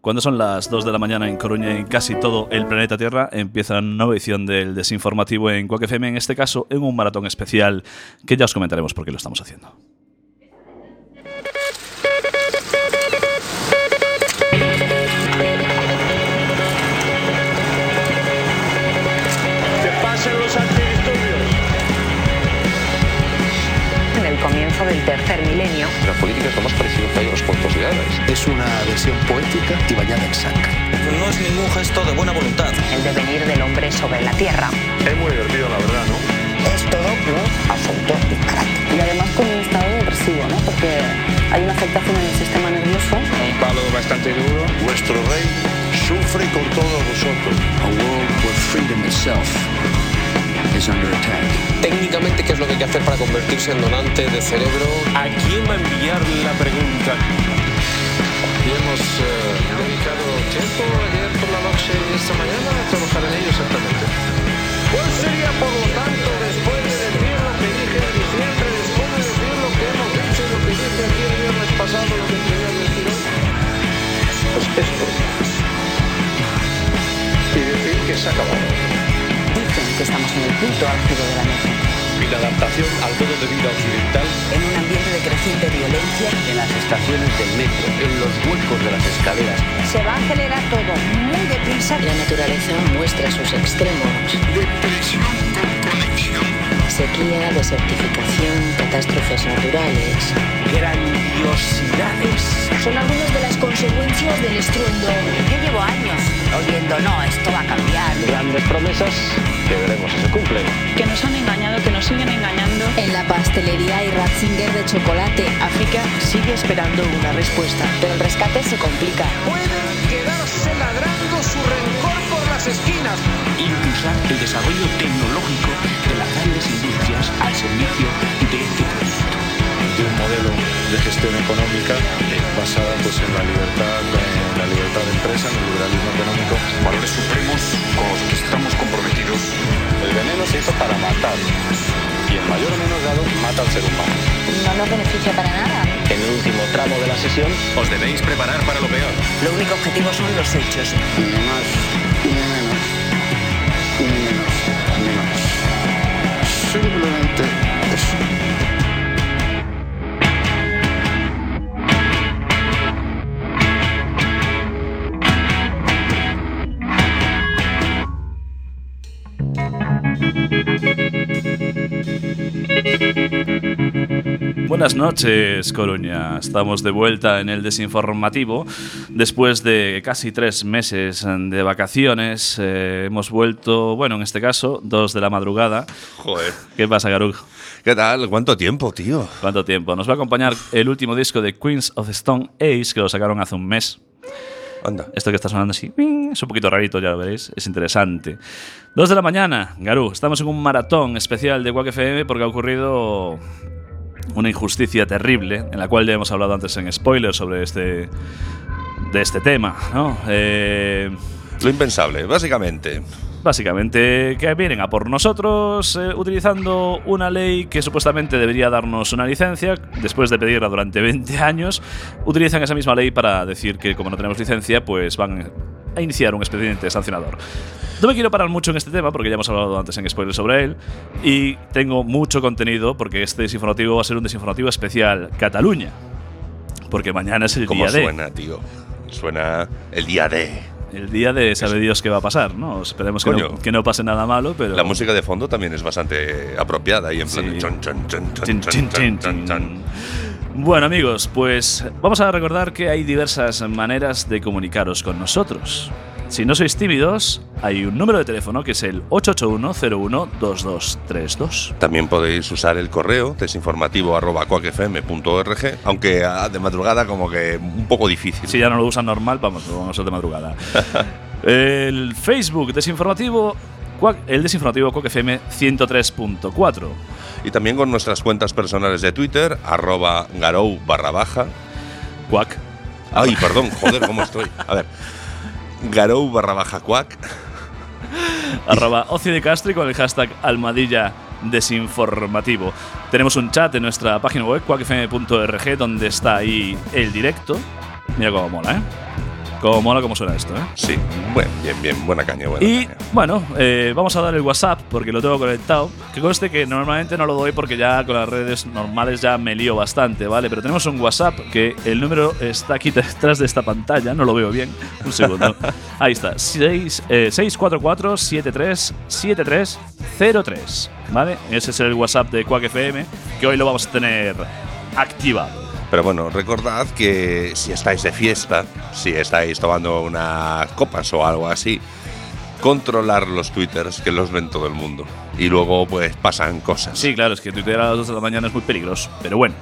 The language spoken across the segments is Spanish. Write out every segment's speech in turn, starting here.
Cuando son las 2 de la mañana en Coruña y en casi todo el planeta Tierra, empieza una nueva edición del Desinformativo en FM, en este caso en un maratón especial que ya os comentaremos por qué lo estamos haciendo. Es lo más parecido que hay a los cuentos de hadas. Es una versión poética y bañada en sangre. No es ningún gesto de buena voluntad. el devenir del hombre sobre la tierra. Es muy divertido, la verdad, ¿no? Es todo un asunto disparate. y además con un estado depresivo, ¿no? Porque hay una afectación en el sistema nervioso. Un palo bastante duro. Vuestro rey sufre con todos vosotros. A world where freedom itself is under attack. Técnicamente, ¿qué es lo que hay que hacer para convertirse en donante de cerebro? ¿A quién va a enviar la pregunta? Y hemos eh, dedicado tiempo ayer por la noche y esta mañana a trabajar en ello exactamente. ¿Cuál sería, por lo tanto, después de decir lo que dije en diciembre, después de decir lo que hemos dicho y lo que dije aquí el viernes pasado, lo que quería decir hoy? Pues esto. Y decir que se ha acabado. Dicen que estamos en el punto álgido de la nación. Y la adaptación al modo de vida occidental En un ambiente de creciente violencia, En las estaciones del metro, en los huecos de las escaleras. se va a acelerar todo muy deprisa. La naturaleza muestra sus extremos. Sequía, desertificación, catástrofes naturales. Grandiosidades. Son algunas de las consecuencias del estruendo. Yo llevo años oyendo, no, esto va a cambiar. Grandes promesas que veremos si se cumplen. Que nos han engañado, que nos siguen engañando. En la pastelería y Ratzinger de chocolate, África sigue esperando una respuesta. Pero el rescate se complica. Pueden quedarse ladrando su rencor por las esquinas. Impulsar el desarrollo tecnológico de las grandes industrias al servicio de este modelo de gestión económica eh, basada pues, en la libertad, en la libertad de empresa, en el liberalismo económico. Valores supremos con los que estamos comprometidos. El veneno se hizo para matar. Y en mayor o menor grado mata al ser humano. no nos beneficia para nada. En el último tramo de la sesión, Os debéis preparar para lo peor. Lo único objetivo son los hechos. Ni más, ni menos, ni menos, ni más. Simplemente Buenas noches, Coruña. Estamos de vuelta en el desinformativo. Después de casi tres meses de vacaciones, eh, hemos vuelto, bueno, en este caso, dos de la madrugada. Joder. ¿Qué pasa, Garuk? ¿Qué tal? ¿Cuánto tiempo, tío? ¿Cuánto tiempo? Nos va a acompañar el último disco de Queens of Stone Age, que lo sacaron hace un mes. Anda. Esto que está sonando así, es un poquito rarito, ya lo veréis, es interesante. Dos de la mañana, Garú, estamos en un maratón especial de Quack FM porque ha ocurrido una injusticia terrible, en la cual ya hemos hablado antes en spoilers sobre este, de este tema, ¿no? Eh, Lo impensable, básicamente. Básicamente, que vienen a por nosotros eh, utilizando una ley que supuestamente debería darnos una licencia, después de pedirla durante 20 años, utilizan esa misma ley para decir que como no tenemos licencia, pues van a iniciar un expediente sancionador. No me quiero parar mucho en este tema porque ya hemos hablado antes en spoilers sobre él y tengo mucho contenido porque este desinformativo va a ser un desinformativo especial Cataluña. Porque mañana es el ¿Cómo día de suena, tío? Suena el día de. el día de sabe Dios qué va a pasar, ¿no? Esperemos que no, que no pase nada malo, pero La música de fondo también es bastante apropiada y en plan Sí. de chon, chon, chon, Bueno, amigos, pues vamos a recordar que hay diversas maneras de comunicaros con nosotros. Si no sois tímidos, hay un número de teléfono que es el 881-01-2232. También podéis usar el correo desinformativo.coacfm.org, aunque de madrugada como que un poco difícil. Si ya no lo usan normal, vamos, lo vamos a hacer de madrugada. el Facebook desinformativo, el desinformativo Quack FM 103.4. Y también con nuestras cuentas personales de Twitter, arroba garou barra baja. Quack. Ay, perdón, joder, ¿cómo estoy? A ver. Garou barra baja cuac. arroba Ocio de Castro y con el hashtag Almadilla Desinformativo. Tenemos un chat en nuestra página web, quackfm.org, donde está ahí el directo. Mira cómo mola, ¿eh? Como mola como suena esto, ¿eh? Sí, bueno, bien, bien, buena caña, buena Y caña. bueno, eh, vamos a dar el WhatsApp porque lo tengo conectado. Que conste que normalmente no lo doy porque ya con las redes normales ya me lío bastante, ¿vale? Pero tenemos un WhatsApp que el número está aquí detrás de esta pantalla, no lo veo bien. Un segundo. Ahí está, eh, 644-737303, ¿vale? Ese es el WhatsApp de Quack FM que hoy lo vamos a tener activado. Pero bueno, recordad que si estáis de fiesta, si estáis tomando unas copas o algo así, controlar los twitters que los ven todo el mundo. Y luego pues pasan cosas. Sí, claro, es que Twitter a las 2 de la mañana es muy peligroso. Pero bueno,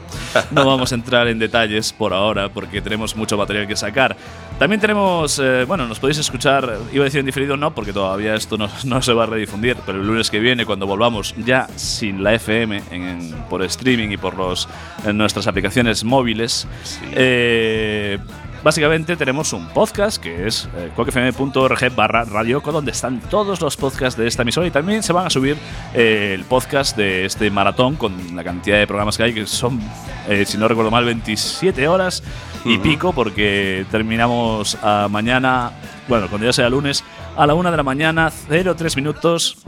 no vamos a entrar en detalles por ahora porque tenemos mucho material que sacar. También tenemos, eh, bueno, nos podéis escuchar, iba a decir en diferido no, porque todavía esto no, no se va a redifundir, pero el lunes que viene, cuando volvamos ya sin la FM, en- por streaming y por los, en nuestras aplicaciones móviles, eh, Básicamente tenemos un podcast que es eh, cuacfm.org barra radioco donde están todos los podcasts de esta emisora y también se van a subir eh, el podcast de este maratón con la cantidad de programas que hay que son, eh, si no recuerdo mal, 27 horas y pico porque terminamos a mañana, bueno, cuando ya sea lunes, a la una de la mañana, 03 minutos,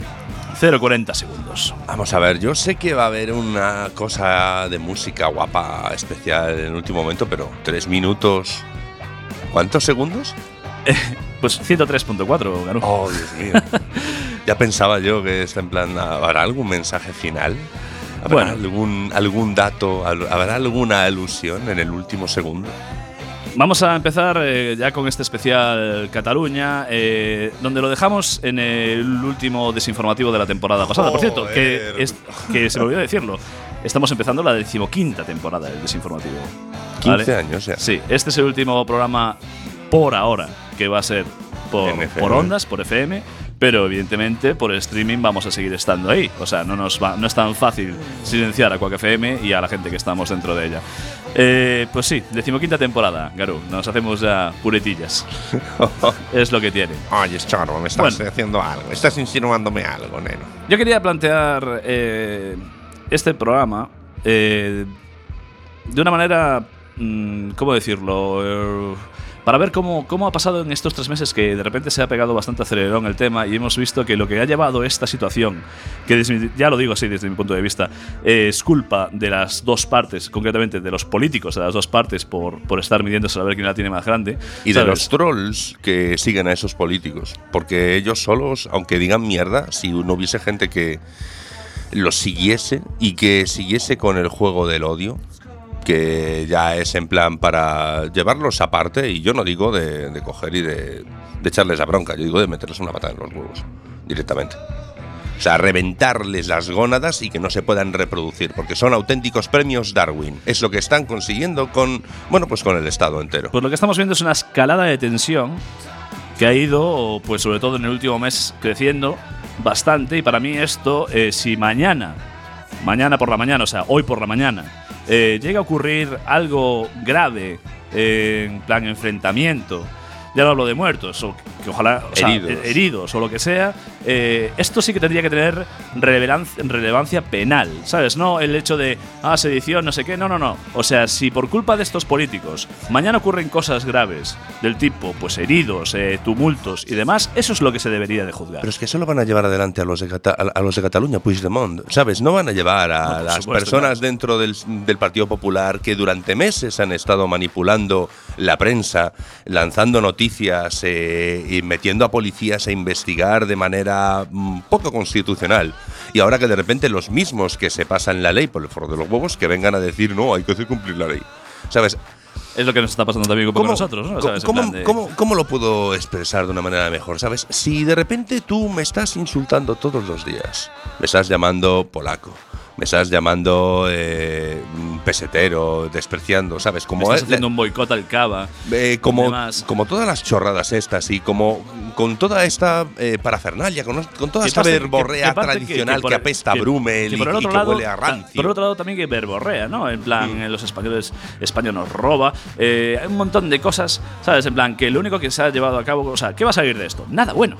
040 segundos. Vamos a ver, yo sé que va a haber una cosa de música guapa especial en el último momento, pero tres minutos. ¿Cuántos segundos? Pues 103.4, Garú. Oh, Dios mío. ya pensaba yo que está en plan, ¿habrá algún mensaje final? ¿Habrá Bueno. algún, algún dato? ¿Habrá alguna alusión en el último segundo? Vamos a empezar eh, ya con este especial Cataluña, eh, donde lo dejamos en el último desinformativo de la temporada pasada. Por cierto, que, es, que se me olvidó decirlo, estamos empezando la decimoquinta temporada del desinformativo. 15 años ya. Sí, este es el último programa por ahora, que va a ser por, ondas, por FM, pero evidentemente por streaming vamos a seguir estando ahí. O sea, no, nos va, no es tan fácil silenciar a Quack FM y a la gente que estamos dentro de ella. Eh, pues sí, decimoquinta temporada, Garú. Nos hacemos ya puretillas. es lo que tiene. Oye, Chorro, me estás Bueno. haciendo algo. Estás insinuándome algo, neno. Yo quería plantear eh, este programa eh, de una manera, ¿cómo decirlo? Eh, para ver cómo, cómo ha pasado en estos tres meses que de repente se ha pegado bastante acelerón el tema y hemos visto que lo que ha llevado esta situación, que desde ya lo digo así desde mi punto de vista, eh, es culpa de las dos partes, concretamente de los políticos de las dos partes por, por estar midiéndose a ver quién la tiene más grande. Y de los trolls que siguen a esos políticos. Porque ellos solos, aunque digan mierda, si no hubiese gente que los siguiese y que siguiese con el juego del odio, que ya es en plan para llevarlos aparte, y yo no digo de, coger y de, de echarles la bronca, yo digo de meterles una patada en los huevos, directamente. O sea, reventarles las gónadas y que no se puedan reproducir, porque son auténticos premios Darwin. Es lo que están consiguiendo con, bueno, pues con el Estado entero. Pues lo que estamos viendo es una escalada de tensión que ha ido, pues sobre todo en el último mes, creciendo bastante. Y para mí esto, eh, si mañana, mañana por la mañana, o sea, hoy por la mañana, eh, llega a ocurrir algo grave, en plan enfrentamiento, ya no hablo de muertos, o que ojalá o sea, Heridos. eh, heridos o lo que sea, eh, esto sí que tendría que tener relevancia, relevancia penal, ¿sabes? No el hecho de, ah, sedición, no sé qué, no, no, no. O sea, si por culpa de estos políticos mañana ocurren cosas graves del tipo, pues heridos, eh, tumultos y demás, eso es lo que se debería de juzgar. Pero es que solo van a llevar adelante a los de, Cata- a los de Cataluña, Puigdemont, ¿sabes? No van a llevar a No, las supuesto, personas dentro del, del Partido Popular que durante meses han estado manipulando la prensa, lanzando noticias eh, y metiendo a policías a investigar de manera mm, poco constitucional. Y ahora que de repente los mismos que se pasan la ley por el foro de los huevos, que vengan a decir, no, hay que hacer cumplir la ley. ¿Sabes? Es lo que nos está pasando también un poco nosotros, cómo- ¿Sabes? En cómo- plan de- cómo- cómo lo puedo expresar de una manera mejor? ¿Sabes? Si de repente tú me estás insultando todos los días, me estás llamando polaco, me estás llamando eh, pesetero, despreciando, ¿sabes? Como estás es- haciendo un boicot al cava. eh, como, como todas las chorradas estas y como con toda esta eh, parafernalia, con, con toda esta verborrea que parte que- tradicional que, por apesta a Brumel y, que huele a rancio. Por otro lado también que verborrea, ¿no? En plan, en los españoles, España nos roba. hay un montón de cosas, ¿sabes? En plan, que lo único que se ha llevado a cabo, o sea, ¿qué va a salir de esto? Nada bueno.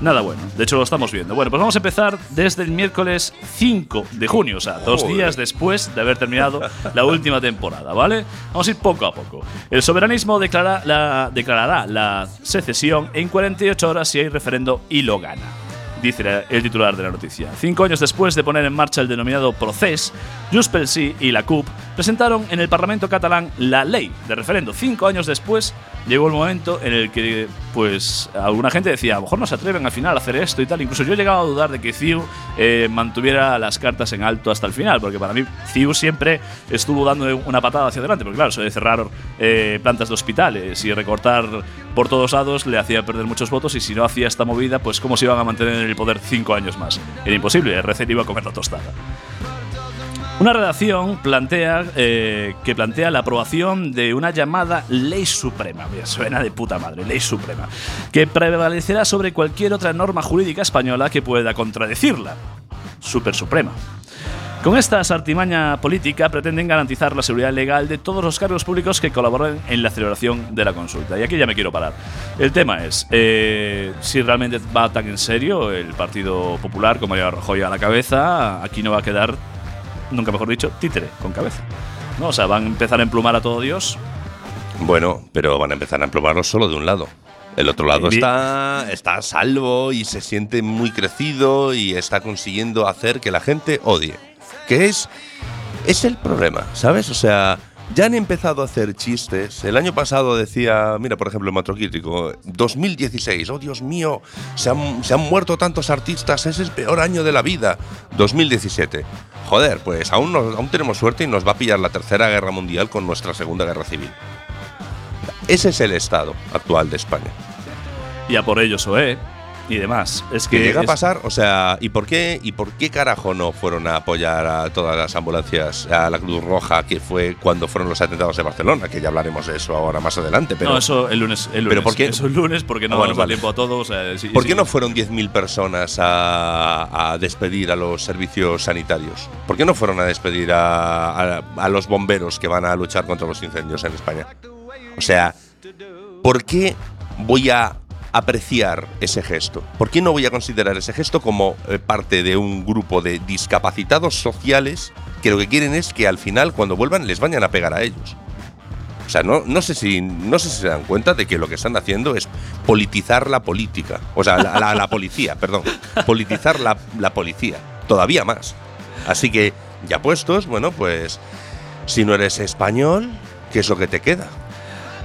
Nada bueno. De hecho, lo estamos viendo. Bueno, pues vamos a empezar desde el miércoles 5 de junio, o sea, dos Joder. días después de haber terminado la última temporada, ¿vale? Vamos a ir poco a poco. El soberanismo declara la- declarará la secesión en 48 horas si hay referendo y lo gana. Dice el titular de la noticia. Cinco años después de poner en marcha el denominado Procés, Junts Sí y la CUP presentaron en el Parlamento catalán la ley de referendo. Cinco años después llegó el momento en el que, pues, alguna gente decía, a lo mejor no se atreven al final a hacer esto y tal. Incluso yo he llegado a dudar de que CIU eh, mantuviera las cartas en alto hasta el final, porque para mí CIU siempre estuvo dando una patada hacia adelante, porque claro, eso de cerrar eh, plantas de hospitales y recortar por todos lados le hacía perder muchos votos y si no hacía esta movida, pues cómo se iban a mantener en el poder cinco años más. Era imposible, RC iba a comer la tostada. Una redacción plantea, eh, que plantea la aprobación de una llamada ley suprema. Mira, suena de puta madre, ley suprema. Que prevalecerá sobre cualquier otra norma jurídica española que pueda contradecirla. Super suprema. Con esta artimaña política pretenden garantizar la seguridad legal de todos los cargos públicos que colaboran en la celebración de la consulta. Y aquí ya me quiero parar. El tema es eh, si realmente va tan en serio el Partido Popular como lleva Rajoy a la cabeza. Aquí no va a quedar, nunca mejor dicho, títere con cabeza. ¿No? O sea, van a empezar a emplumar a todo Dios. Bueno, pero van a empezar a emplomarlo solo de un lado. El otro lado está, está a salvo y se siente muy crecido y está consiguiendo hacer que la gente odie. Que es, es el problema, ¿sabes? O sea, ya han empezado a hacer chistes. El año pasado decía, mira, por ejemplo, el Matrocrítico, 2016, oh Dios mío, se han, se han muerto tantos artistas, es el peor año de la vida. 2017. Joder, pues aún, nos- aún tenemos suerte y nos va a pillar la Tercera Guerra Mundial con nuestra Segunda Guerra Civil. Ese es el estado actual de España. Y a por ellos OE y demás. Es Que que llega a pasar, o sea, ¿y por qué y por qué carajo no fueron a apoyar a todas las ambulancias, a la Cruz Roja, que fue cuando fueron los atentados de Barcelona? Que ya hablaremos de eso ahora más adelante. Pero no, eso el lunes. El lunes. ¿Pero por qué? Eso el lunes porque no Ah, bueno, nos da vale. tiempo a todos. sí- ¿Por sí- qué no fueron 10.000 personas a, a despedir a los servicios sanitarios? ¿Por qué no fueron a despedir a, a- a los bomberos que van a luchar contra los incendios en España? O sea, ¿por qué voy a apreciar ese gesto? ¿Por qué no voy a considerar ese gesto como eh, parte de un grupo de discapacitados sociales que lo que quieren es que al final, cuando vuelvan, les vayan a pegar a ellos? O sea, no, no, sé si, no sé si se dan cuenta de que lo que están haciendo es politizar la política. O sea, la, policía, perdón. Politizar la, la policía. Todavía más. Así que, ya puestos, bueno, pues, si no eres español, ¿qué es lo que te queda?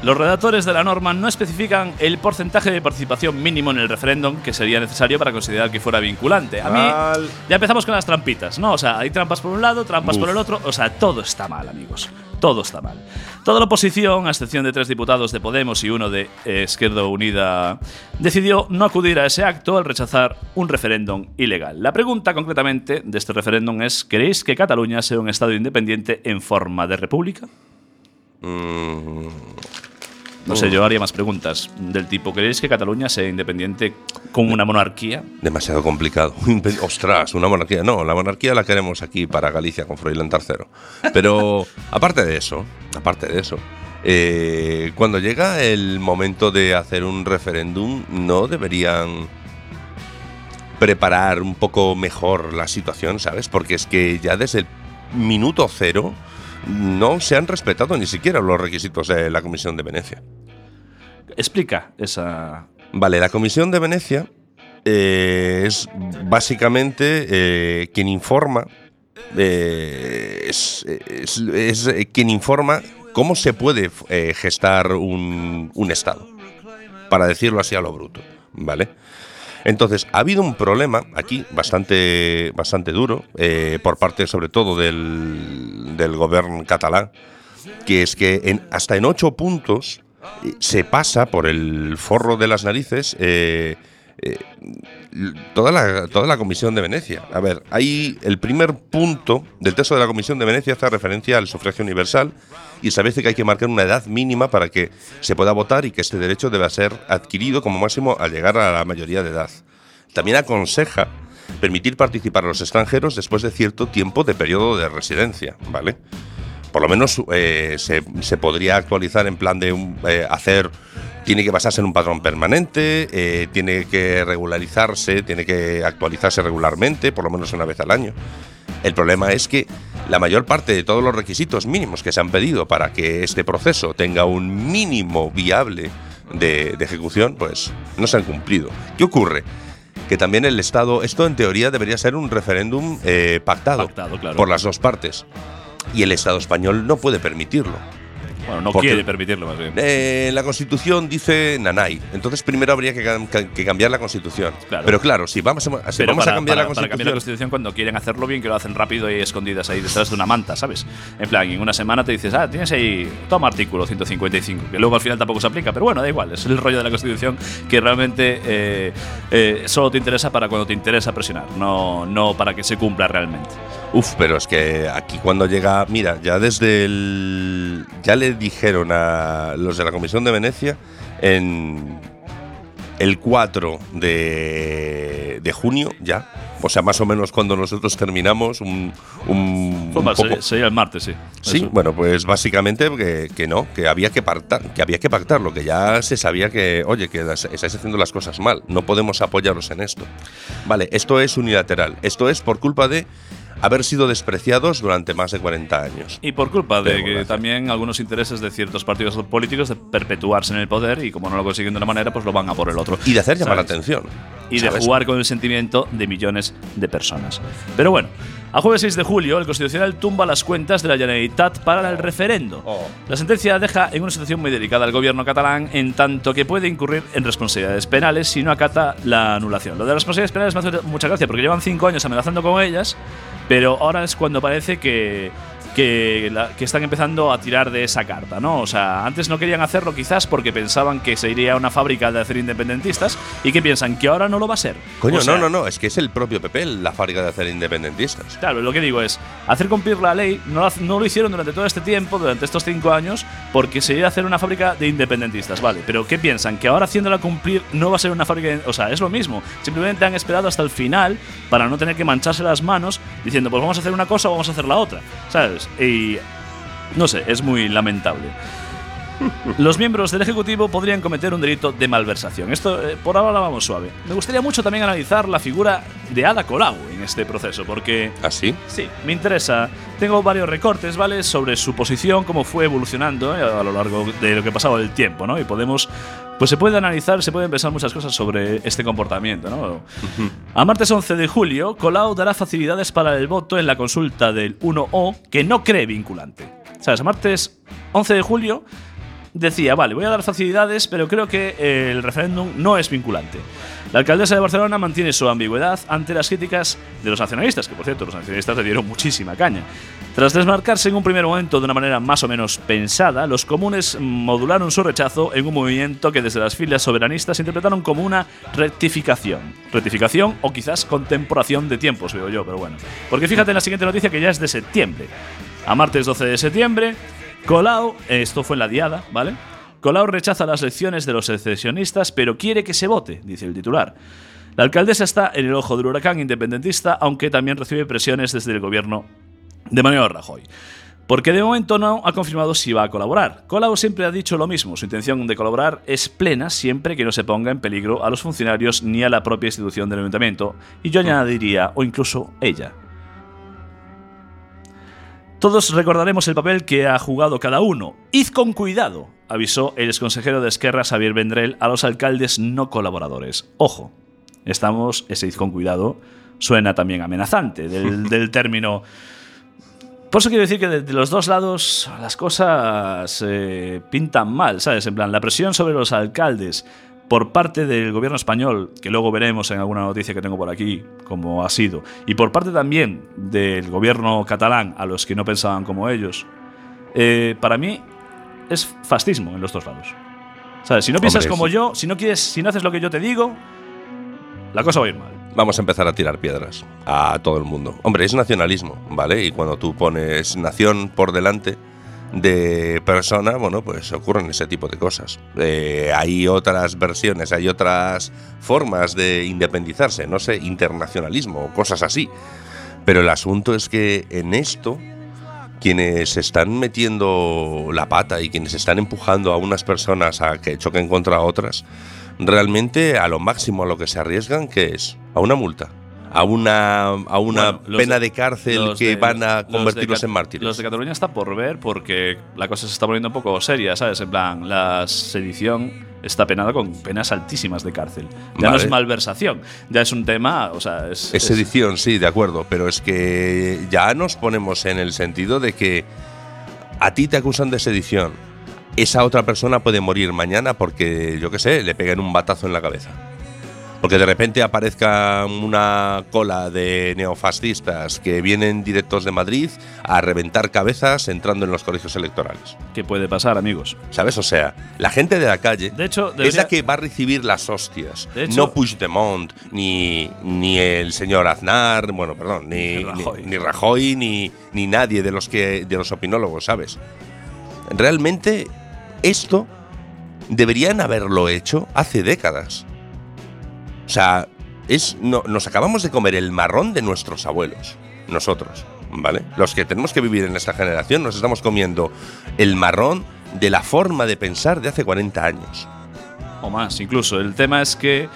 Los redactores de la norma no especifican el porcentaje de participación mínimo en el referéndum que sería necesario para considerar que fuera vinculante. A Mal. mí ya empezamos con las trampitas, ¿no? O sea, hay trampas por un lado, trampas por Uf. el otro, o sea, todo está mal, amigos. Todo está mal. Toda la oposición, a excepción de tres diputados de Podemos y uno de eh, Izquierda Unida, decidió no acudir a ese acto al rechazar un referéndum ilegal. La pregunta concretamente de este referéndum es, ¿queréis que Cataluña sea un Estado independiente en forma de república? Mm, No sé, yo haría más preguntas del tipo, ¿queréis que Cataluña sea independiente con una monarquía? demasiado complicado. Ostras, una monarquía. No, la monarquía la queremos aquí para Galicia con Froilán III. Pero aparte de eso, aparte de eso, eh, cuando llega el momento de hacer un referéndum, no deberían preparar un poco mejor la situación, ¿sabes? Porque es que ya desde el minuto cero no se han respetado ni siquiera los requisitos de la Comisión de Venecia. Explica esa... Vale, la Comisión de Venecia eh, es básicamente eh, quien informa, eh, es, es- es, quien informa cómo se puede gestar un, un Estado, para decirlo así a lo bruto, ¿vale? Entonces, ha habido un problema aquí bastante, bastante duro, eh, por parte sobre todo del, del gobierno catalán, que es que en- hasta en ocho puntos eh, se pasa por el forro de las narices eh, eh, toda, la, toda la Comisión de Venecia. A ver, hay el primer punto del texto de la Comisión de Venecia hace referencia al sufragio universal y establece que hay que marcar una edad mínima para que se pueda votar y que este derecho debe ser adquirido como máximo al llegar a la mayoría de edad. También aconseja permitir participar a los extranjeros después de cierto tiempo de periodo de residencia, ¿vale? por lo menos eh, se, se podría actualizar en plan de eh, hacer tiene que basarse en un patrón permanente, eh, tiene que regularizarse, tiene que actualizarse regularmente, por lo menos una vez al año. El problema es que la mayor parte de todos los requisitos mínimos que se han pedido para que este proceso tenga un mínimo viable de, de ejecución, pues no se han cumplido. ¿Qué ocurre? Que también el Estado, esto en teoría debería ser un referéndum eh, pactado, Pactado, claro. por las dos partes. Y el Estado español no puede permitirlo. Bueno, no Porque- quiere permitirlo más bien. Eh, la Constitución dice Nanay. Entonces primero habría que, cam- ca- que cambiar la Constitución. Claro. Pero claro, si vamos a, si Pero vamos para, a cambiar para- la para Constitución. cambiar la Constitución cuando quieren hacerlo bien, que lo hacen rápido y escondidas ahí detrás de una manta, ¿sabes? En plan, en una semana te dices, ah, tienes ahí, toma artículo 155, que luego al final tampoco se aplica, pero bueno, da igual, es el rollo de la Constitución que realmente eh, eh, solo te interesa para cuando te interesa presionar, no, no para que se cumpla realmente. Uf, pero es que aquí cuando llega, mira, ya desde el, ya le dijeron a los de la Comisión de Venecia en el 4 de, de junio ya, o sea, más o menos cuando nosotros terminamos un, un, poco- sería, el martes, sí. Sí, Eso. bueno, pues básicamente que, que no, que había que pactar, que había que pactarlo, que ya se sabía que, oye, que estáis haciendo las cosas mal, no podemos apoyaros en esto. Vale, esto es unilateral, esto es por culpa de haber sido despreciados durante más de 40 años. Y por culpa de que también algunos intereses de ciertos partidos políticos de perpetuarse en el poder y como no lo consiguen de una manera, pues lo van a por el otro. Y de hacer llamar la atención. y de ¿sabes? jugar con el sentimiento de millones de personas. Pero bueno, a jueves 6 de julio, el Constitucional tumba las cuentas de la Generalitat para el referendo. Oh. La sentencia deja en una situación muy delicada al gobierno catalán, en tanto que puede incurrir en responsabilidades penales si no acata la anulación. Lo de las responsabilidades penales me hace mucha gracia porque llevan cinco años amenazando con ellas, pero ahora es cuando parece que. Que, la- que están empezando a tirar de esa carta, ¿no? O sea, antes no querían hacerlo quizás porque pensaban que se iría a una fábrica de hacer independentistas y que piensan que ahora no lo va a ser. Coño, O sea, no, no, no, es que es el propio PP la fábrica de hacer independentistas. Claro, lo que digo es, hacer cumplir la ley no lo, hace- no lo hicieron durante todo este tiempo, durante estos cinco años, porque se iba a hacer una fábrica de independentistas, ¿vale? Pero ¿qué piensan? Que ahora haciéndola cumplir no va a ser una fábrica de- O sea, es lo mismo. Simplemente han esperado hasta el final para no tener que mancharse las manos diciendo, pues vamos a hacer una cosa o vamos a hacer la otra, ¿sabes? Y... No sé, es muy lamentable. Los miembros del Ejecutivo podrían cometer un delito de malversación. Esto eh, por ahora vamos suave. Me gustaría mucho también analizar la figura de Ada Colau en este proceso, porque ¿Así? Sí, me interesa. Tengo varios recortes, ¿vale? Sobre su posición, cómo fue evolucionando ¿eh? a lo largo de lo que ha pasado el tiempo, ¿no? Y podemos. Pues se puede analizar, se pueden pensar muchas cosas sobre este comportamiento, ¿no? A martes 11 de julio, Colau dará facilidades para el voto en la consulta del 1O que no cree vinculante. ¿Sabes? A martes 11 de julio decía, vale, voy a dar facilidades, pero creo que el referéndum no es vinculante. La alcaldesa de Barcelona mantiene su ambigüedad ante las críticas de los nacionalistas, que por cierto, los nacionalistas le dieron muchísima caña. Tras desmarcarse en un primer momento de una manera más o menos pensada, los comunes modularon su rechazo en un movimiento que desde las filas soberanistas interpretaron como una rectificación. Rectificación o quizás contemporación de tiempos, veo yo, pero bueno. Porque fíjate en la siguiente noticia que ya es de septiembre. A martes 12 de septiembre, Colau, esto fue en la diada, ¿vale? Colau rechaza las lecciones de los secesionistas, pero quiere que se vote, dice el titular. La alcaldesa está en el ojo del huracán independentista, aunque también recibe presiones desde el gobierno de Mariano Rajoy. Porque de momento no ha confirmado si va a colaborar. Colau siempre ha dicho lo mismo, su intención de colaborar es plena siempre que no se ponga en peligro a los funcionarios ni a la propia institución del ayuntamiento, y yo añadiría, o incluso ella. Todos recordaremos el papel que ha jugado cada uno. Id con cuidado, avisó el exconsejero de Esquerra Xavier Vendrell a los alcaldes no colaboradores. Ojo, estamos, ese con cuidado suena también amenazante del, del término. Por eso quiero decir que de, de los dos lados las cosas eh, pintan mal, ¿sabes? En plan, la presión sobre los alcaldes por parte del gobierno español, que luego veremos en alguna noticia que tengo por aquí, como ha sido, y por parte también del gobierno catalán, a los que no pensaban como ellos, eh, para mí es fascismo en los dos lados. ¿Sabes? Si no piensas Hombre, como yo, si no, quieres, si no haces lo que yo te digo, la cosa va a ir mal. Vamos a empezar a tirar piedras a todo el mundo. Hombre, es nacionalismo, ¿vale? Y cuando tú pones nación por delante de persona, bueno, pues ocurren ese tipo de cosas. Eh, hay otras versiones, hay otras formas de independizarse, no sé, internacionalismo o cosas así. Pero el asunto es que en esto, quienes están metiendo la pata y quienes están empujando a unas personas a que choquen contra otras, realmente a lo máximo a lo que se arriesgan, que es? A una multa. A una, a una Bueno, pena de- de cárcel que de- van a convertirlos en mártires. Los de Cataluña está por ver porque la cosa se está poniendo un poco seria, ¿sabes? En plan, la sedición está penada con penas altísimas de cárcel. Ya no es malversación, ya es un tema, o sea, es... Es edición, sí, de acuerdo, pero es que ya nos ponemos en el sentido de que a ti te acusan de sedición. Esa otra persona puede morir mañana porque, yo qué sé, le peguen un batazo en la cabeza. Porque de repente aparezca una cola de neofascistas que vienen directos de Madrid a reventar cabezas entrando en los colegios electorales. ¿Qué puede pasar, amigos? ¿Sabes? O sea, la gente de la calle De hecho, es la que va a recibir las hostias. De hecho- no Puigdemont, ni, ni el señor Aznar, bueno, perdón, ni, Ni Rajoy. ni, ni Rajoy, ni, ni nadie de los, que, de los opinólogos, ¿sabes? Realmente, esto deberían haberlo hecho hace décadas. O sea, es, no, nos acabamos de comer el marrón de nuestros abuelos, nosotros, ¿vale? Los que tenemos que vivir en esta generación nos estamos comiendo el marrón de la forma de pensar de hace 40 años. o más incluso. El tema es que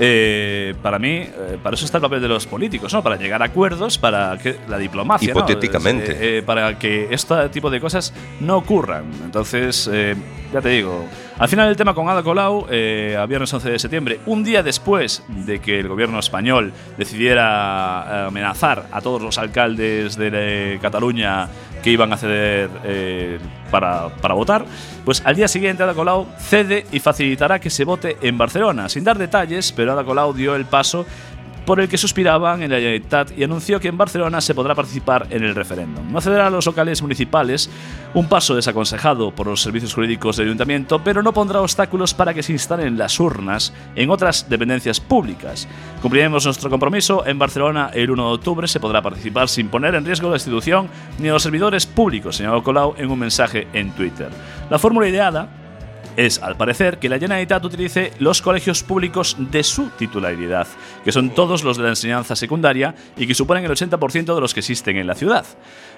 eh, para mí, eh, para eso está el papel de los políticos, ¿no? Para llegar a acuerdos, para que la diplomacia. Hipotéticamente. Eh, eh, para que este tipo de cosas no ocurran. Entonces, ya te digo, al final el tema con Ada Colau, eh, a viernes 11 de septiembre, un día después de que el gobierno español decidiera eh, amenazar a todos los alcaldes de eh, Cataluña que iban a ceder eh, para, para votar, pues al día siguiente Ada Colau cede y facilitará que se vote en Barcelona, sin dar detalles, pero Ada Colau dio el paso por el que suspiraban en la Generalitat y anunció que en Barcelona se podrá participar en el referéndum. No cederá a los locales municipales, un paso desaconsejado por los servicios jurídicos del ayuntamiento, pero no pondrá obstáculos para que se instalen las urnas en otras dependencias públicas. Cumpliremos nuestro compromiso. En Barcelona, el 1 de octubre, se podrá participar sin poner en riesgo la institución ni a los servidores públicos, señaló Colau en un mensaje en Twitter. La fórmula ideada es, al parecer, que la Generalitat utilice los colegios públicos de su titularidad, que son todos los de la enseñanza secundaria y que suponen el 80% de los que existen en la ciudad.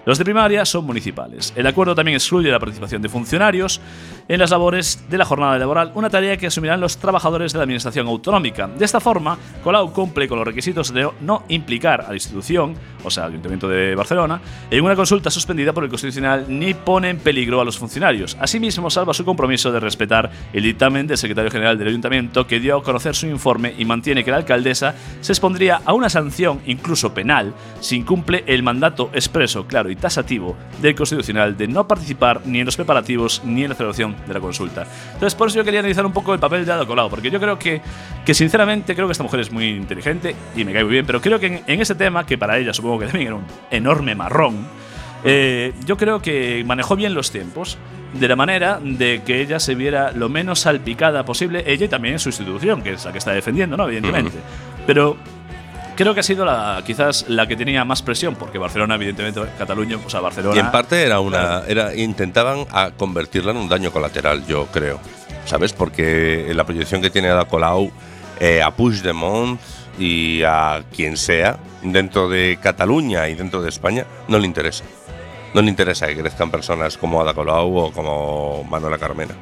Los de primaria son municipales. El acuerdo también excluye la participación de funcionarios en las labores de la jornada laboral, una tarea que asumirán los trabajadores de la administración autonómica. De esta forma, Colau cumple con los requisitos de no implicar a la institución, o sea, al Ayuntamiento de Barcelona, en una consulta suspendida por el Constitucional ni pone en peligro a los funcionarios. Asimismo, salva su compromiso de respetar el dictamen del secretario general del Ayuntamiento que dio a conocer su informe y mantiene que la alcaldesa se expondría a una sanción, incluso penal, si incumple el mandato expreso, claro y tasativo del Constitucional de no participar ni en los preparativos ni en la celebración de la consulta. Entonces, por eso yo quería analizar un poco el papel de Ada Colau, porque yo creo que, que sinceramente, creo que esta mujer es muy inteligente y me cae muy bien, pero creo que en, en ese tema, que para ella supongo que también era un enorme marrón, eh, yo creo que manejó bien los tiempos, de la manera de que ella se viera lo menos salpicada posible, ella y también su institución, que es la que está defendiendo, ¿no? Evidentemente. Pero creo que ha sido la, quizás la que tenía más presión, porque Barcelona, evidentemente, Cataluña, o sea, Barcelona. Y en parte era una. Era, intentaban a convertirla en un daño colateral, yo creo. ¿Sabes? Porque la proyección que tiene Ada Colau eh, a Puigdemont y a quien sea dentro de Cataluña y dentro de España no le interesa. No le interesa que crezcan personas como Ada Colau o como Manuela Carmena.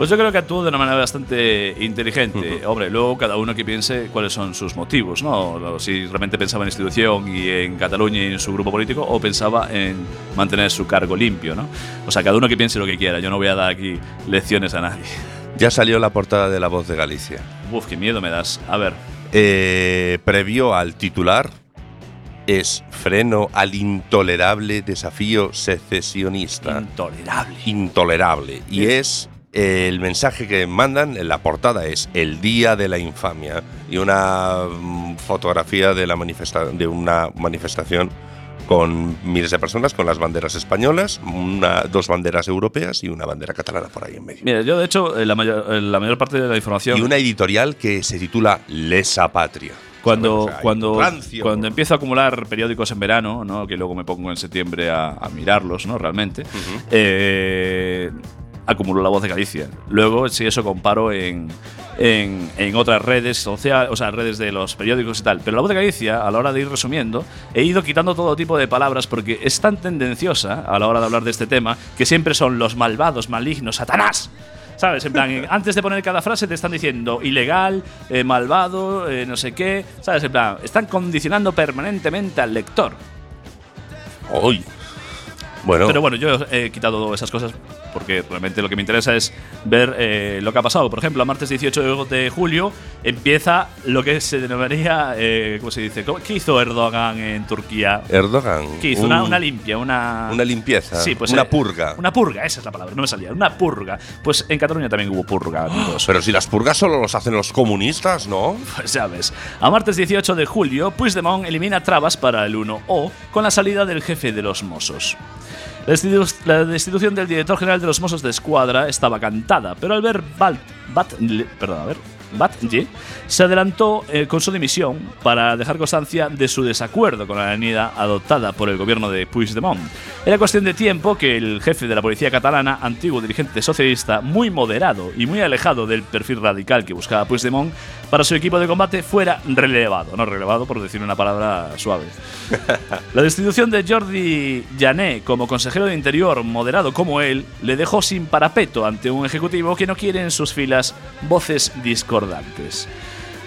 Pues yo creo que actuó de una manera bastante inteligente. Hombre, luego cada uno que piense cuáles son sus motivos, ¿no? Si realmente pensaba en la institución y en Cataluña y en su grupo político o pensaba en mantener su cargo limpio, ¿no? O sea, cada uno que piense lo que quiera. Yo no voy a dar aquí lecciones a nadie. Ya salió la portada de La Voz de Galicia. Uf, qué miedo me das. A ver. Eh, previo al titular es freno al intolerable desafío secesionista. Intolerable. Intolerable. Y es el mensaje que mandan en la portada es el día de la infamia y una mm, fotografía de la manifesta de una manifestación con miles de personas con las banderas españolas, una, dos banderas europeas y una bandera catalana por ahí en medio. Mira, yo de hecho, la mayor, la mayor parte de la información. Y una editorial que se titula Lesa Patria. Cuando, ¿sabes? O sea, cuando, cuando empiezo a acumular periódicos en verano, ¿no? que luego me pongo en septiembre a, a mirarlos, ¿no? Realmente, eh, acumulo la voz de Galicia. Luego, si eso comparo en, en, en otras redes sociales, o sea, redes de los periódicos y tal. Pero la voz de Galicia, a la hora de ir resumiendo, he ido quitando todo tipo de palabras porque es tan tendenciosa a la hora de hablar de este tema que siempre son los malvados, malignos, Satanás. ¿Sabes? En plan, antes de poner cada frase te están diciendo ilegal, eh, malvado, eh, no sé qué. ¿Sabes? En plan, están condicionando permanentemente al lector. Uy. Bueno, Pero bueno, yo he quitado esas cosas porque realmente lo que me interesa es ver eh, lo que ha pasado. Por ejemplo, a martes 18 de julio empieza lo que se denominaría, eh, ¿cómo se dice? ¿Cómo- ¿Qué hizo Erdogan en Turquía? Erdogan. ¿Qué hizo? un- Una, una limpia, una... una limpieza. Sí, pues una eh, purga. Una purga, esa es la palabra, no me salía. Una purga. Pues en Cataluña también hubo purga, amigos. Pero si las purgas solo los hacen los comunistas, ¿no? Pues ya ves. A martes 18 de julio, Puigdemont elimina trabas para el 1O con la salida del jefe de los Mossos. La, destitu- la destitución del director general de los Mossos de Escuadra estaba cantada, pero al ver Bat, perdón, Batlle se adelantó eh, con su dimisión para dejar constancia de su desacuerdo con la avenida adoptada por el gobierno de Puigdemont. Era cuestión de tiempo que el jefe de la policía catalana, antiguo dirigente socialista, muy moderado y muy alejado del perfil radical que buscaba Puigdemont, para su equipo de combate fuera relevado. No relevado por decir una palabra suave. La destitución de Jordi Jané como consejero de Interior, moderado como él, le dejó sin parapeto ante un ejecutivo que no quiere en sus filas voces discordantes.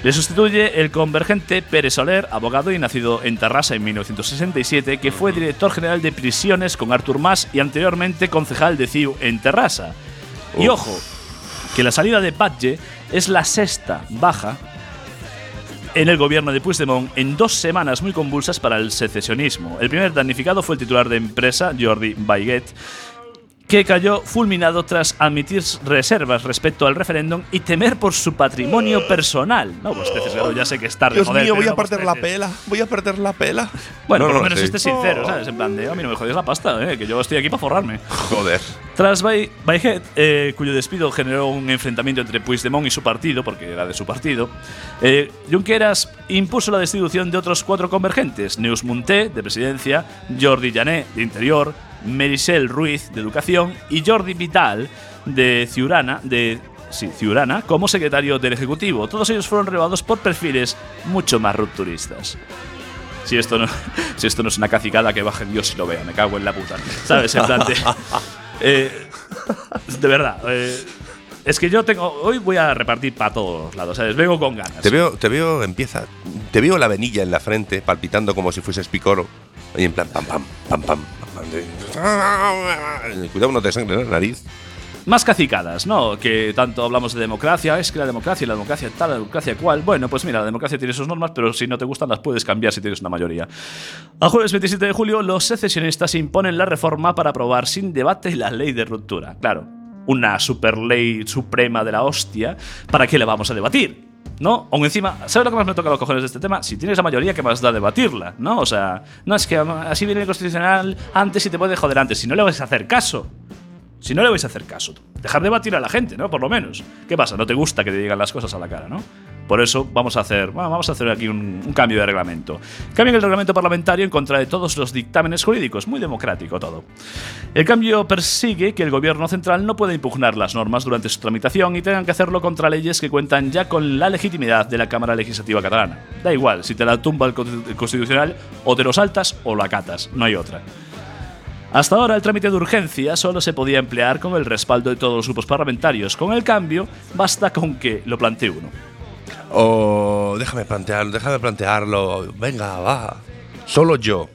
Le sustituye el convergente Pérez Soler, abogado y nacido en Tarrasa en 1967, que fue director general de prisiones con Artur Mas y anteriormente concejal de CIU en Terrassa. Y ojo, que la salida de Patge es la sexta baja en el gobierno de Puigdemont en dos semanas muy convulsas para el secesionismo. El primer damnificado fue el titular de empresa, Jordi Baiguet, que cayó fulminado tras admitir reservas respecto al referéndum y temer por su patrimonio personal. No, pues claro, ya sé que es tarde. Dios joder, mío, voy a perder la bosteces. pela. Voy a perder la pela. Bueno, No, por lo no, menos sí. esté sincero, ¿sabes? En plan de, a mí no me jodéis la pasta, ¿eh? que yo estoy aquí para forrarme. Joder. Tras Bay- Baiguet, eh, cuyo despido generó un enfrentamiento entre Puigdemont y su partido, porque era de su partido, eh, Junqueras impuso la destitución de otros cuatro convergentes: Neus Munté, de Presidencia, Jordi Jané, de Interior, Merisel Ruiz, de Educación, y Jordi Vital, de Ciurana, de sí, Ciurana, como secretario del Ejecutivo. Todos ellos fueron relevados por perfiles mucho más rupturistas. Si esto no, si esto no es una cacicada, que baje Dios y lo vea, me cago en la puta. ¿Sabes? En plan de. eh, de verdad. eh, es que yo tengo. Hoy voy a repartir para todos lados, ¿sabes? Vengo con ganas. Te veo, te veo, empieza. Te veo la venilla en la frente, palpitando como si fueses picoro. En plan, pam, pam, pam, pam. Cuidado, no te sangre la nariz. Más cacicadas, ¿no? Que tanto hablamos de democracia, es que la democracia, la democracia tal, la democracia cual. Bueno, pues mira, la democracia tiene sus normas, pero si no te gustan las puedes cambiar si tienes una mayoría. A jueves 27 de julio, los secesionistas imponen la reforma para aprobar sin debate la ley de ruptura. Claro, una super ley suprema de la hostia, ¿para qué la vamos a debatir? ¿No? Aún encima, ¿sabes lo que más me toca los cojones de este tema? Si tienes la mayoría, ¿qué más da debatirla? ¿No? O sea, no es que así viene el constitucional antes y te puede joder antes. Si no le vais a hacer caso. Si no le vais a hacer caso, dejar de batir a la gente, ¿no? Por lo menos. ¿Qué pasa? No te gusta que te digan las cosas a la cara, ¿no? Por eso vamos a hacer, vamos a hacer aquí un, un cambio de reglamento. Cambien el reglamento parlamentario en contra de todos los dictámenes jurídicos, muy democrático todo. El cambio persigue que el gobierno central no pueda impugnar las normas durante su tramitación y tengan que hacerlo contra leyes que cuentan ya con la legitimidad de la Cámara Legislativa catalana. Da igual, si te la tumba el Constitucional, o te lo saltas o lo acatas, no hay otra. Hasta ahora el trámite de urgencia solo se podía emplear con el respaldo de todos los grupos parlamentarios. Con el cambio, basta con que lo plantee uno. O déjame plantearlo, déjame plantearlo. Venga, va. Solo yo.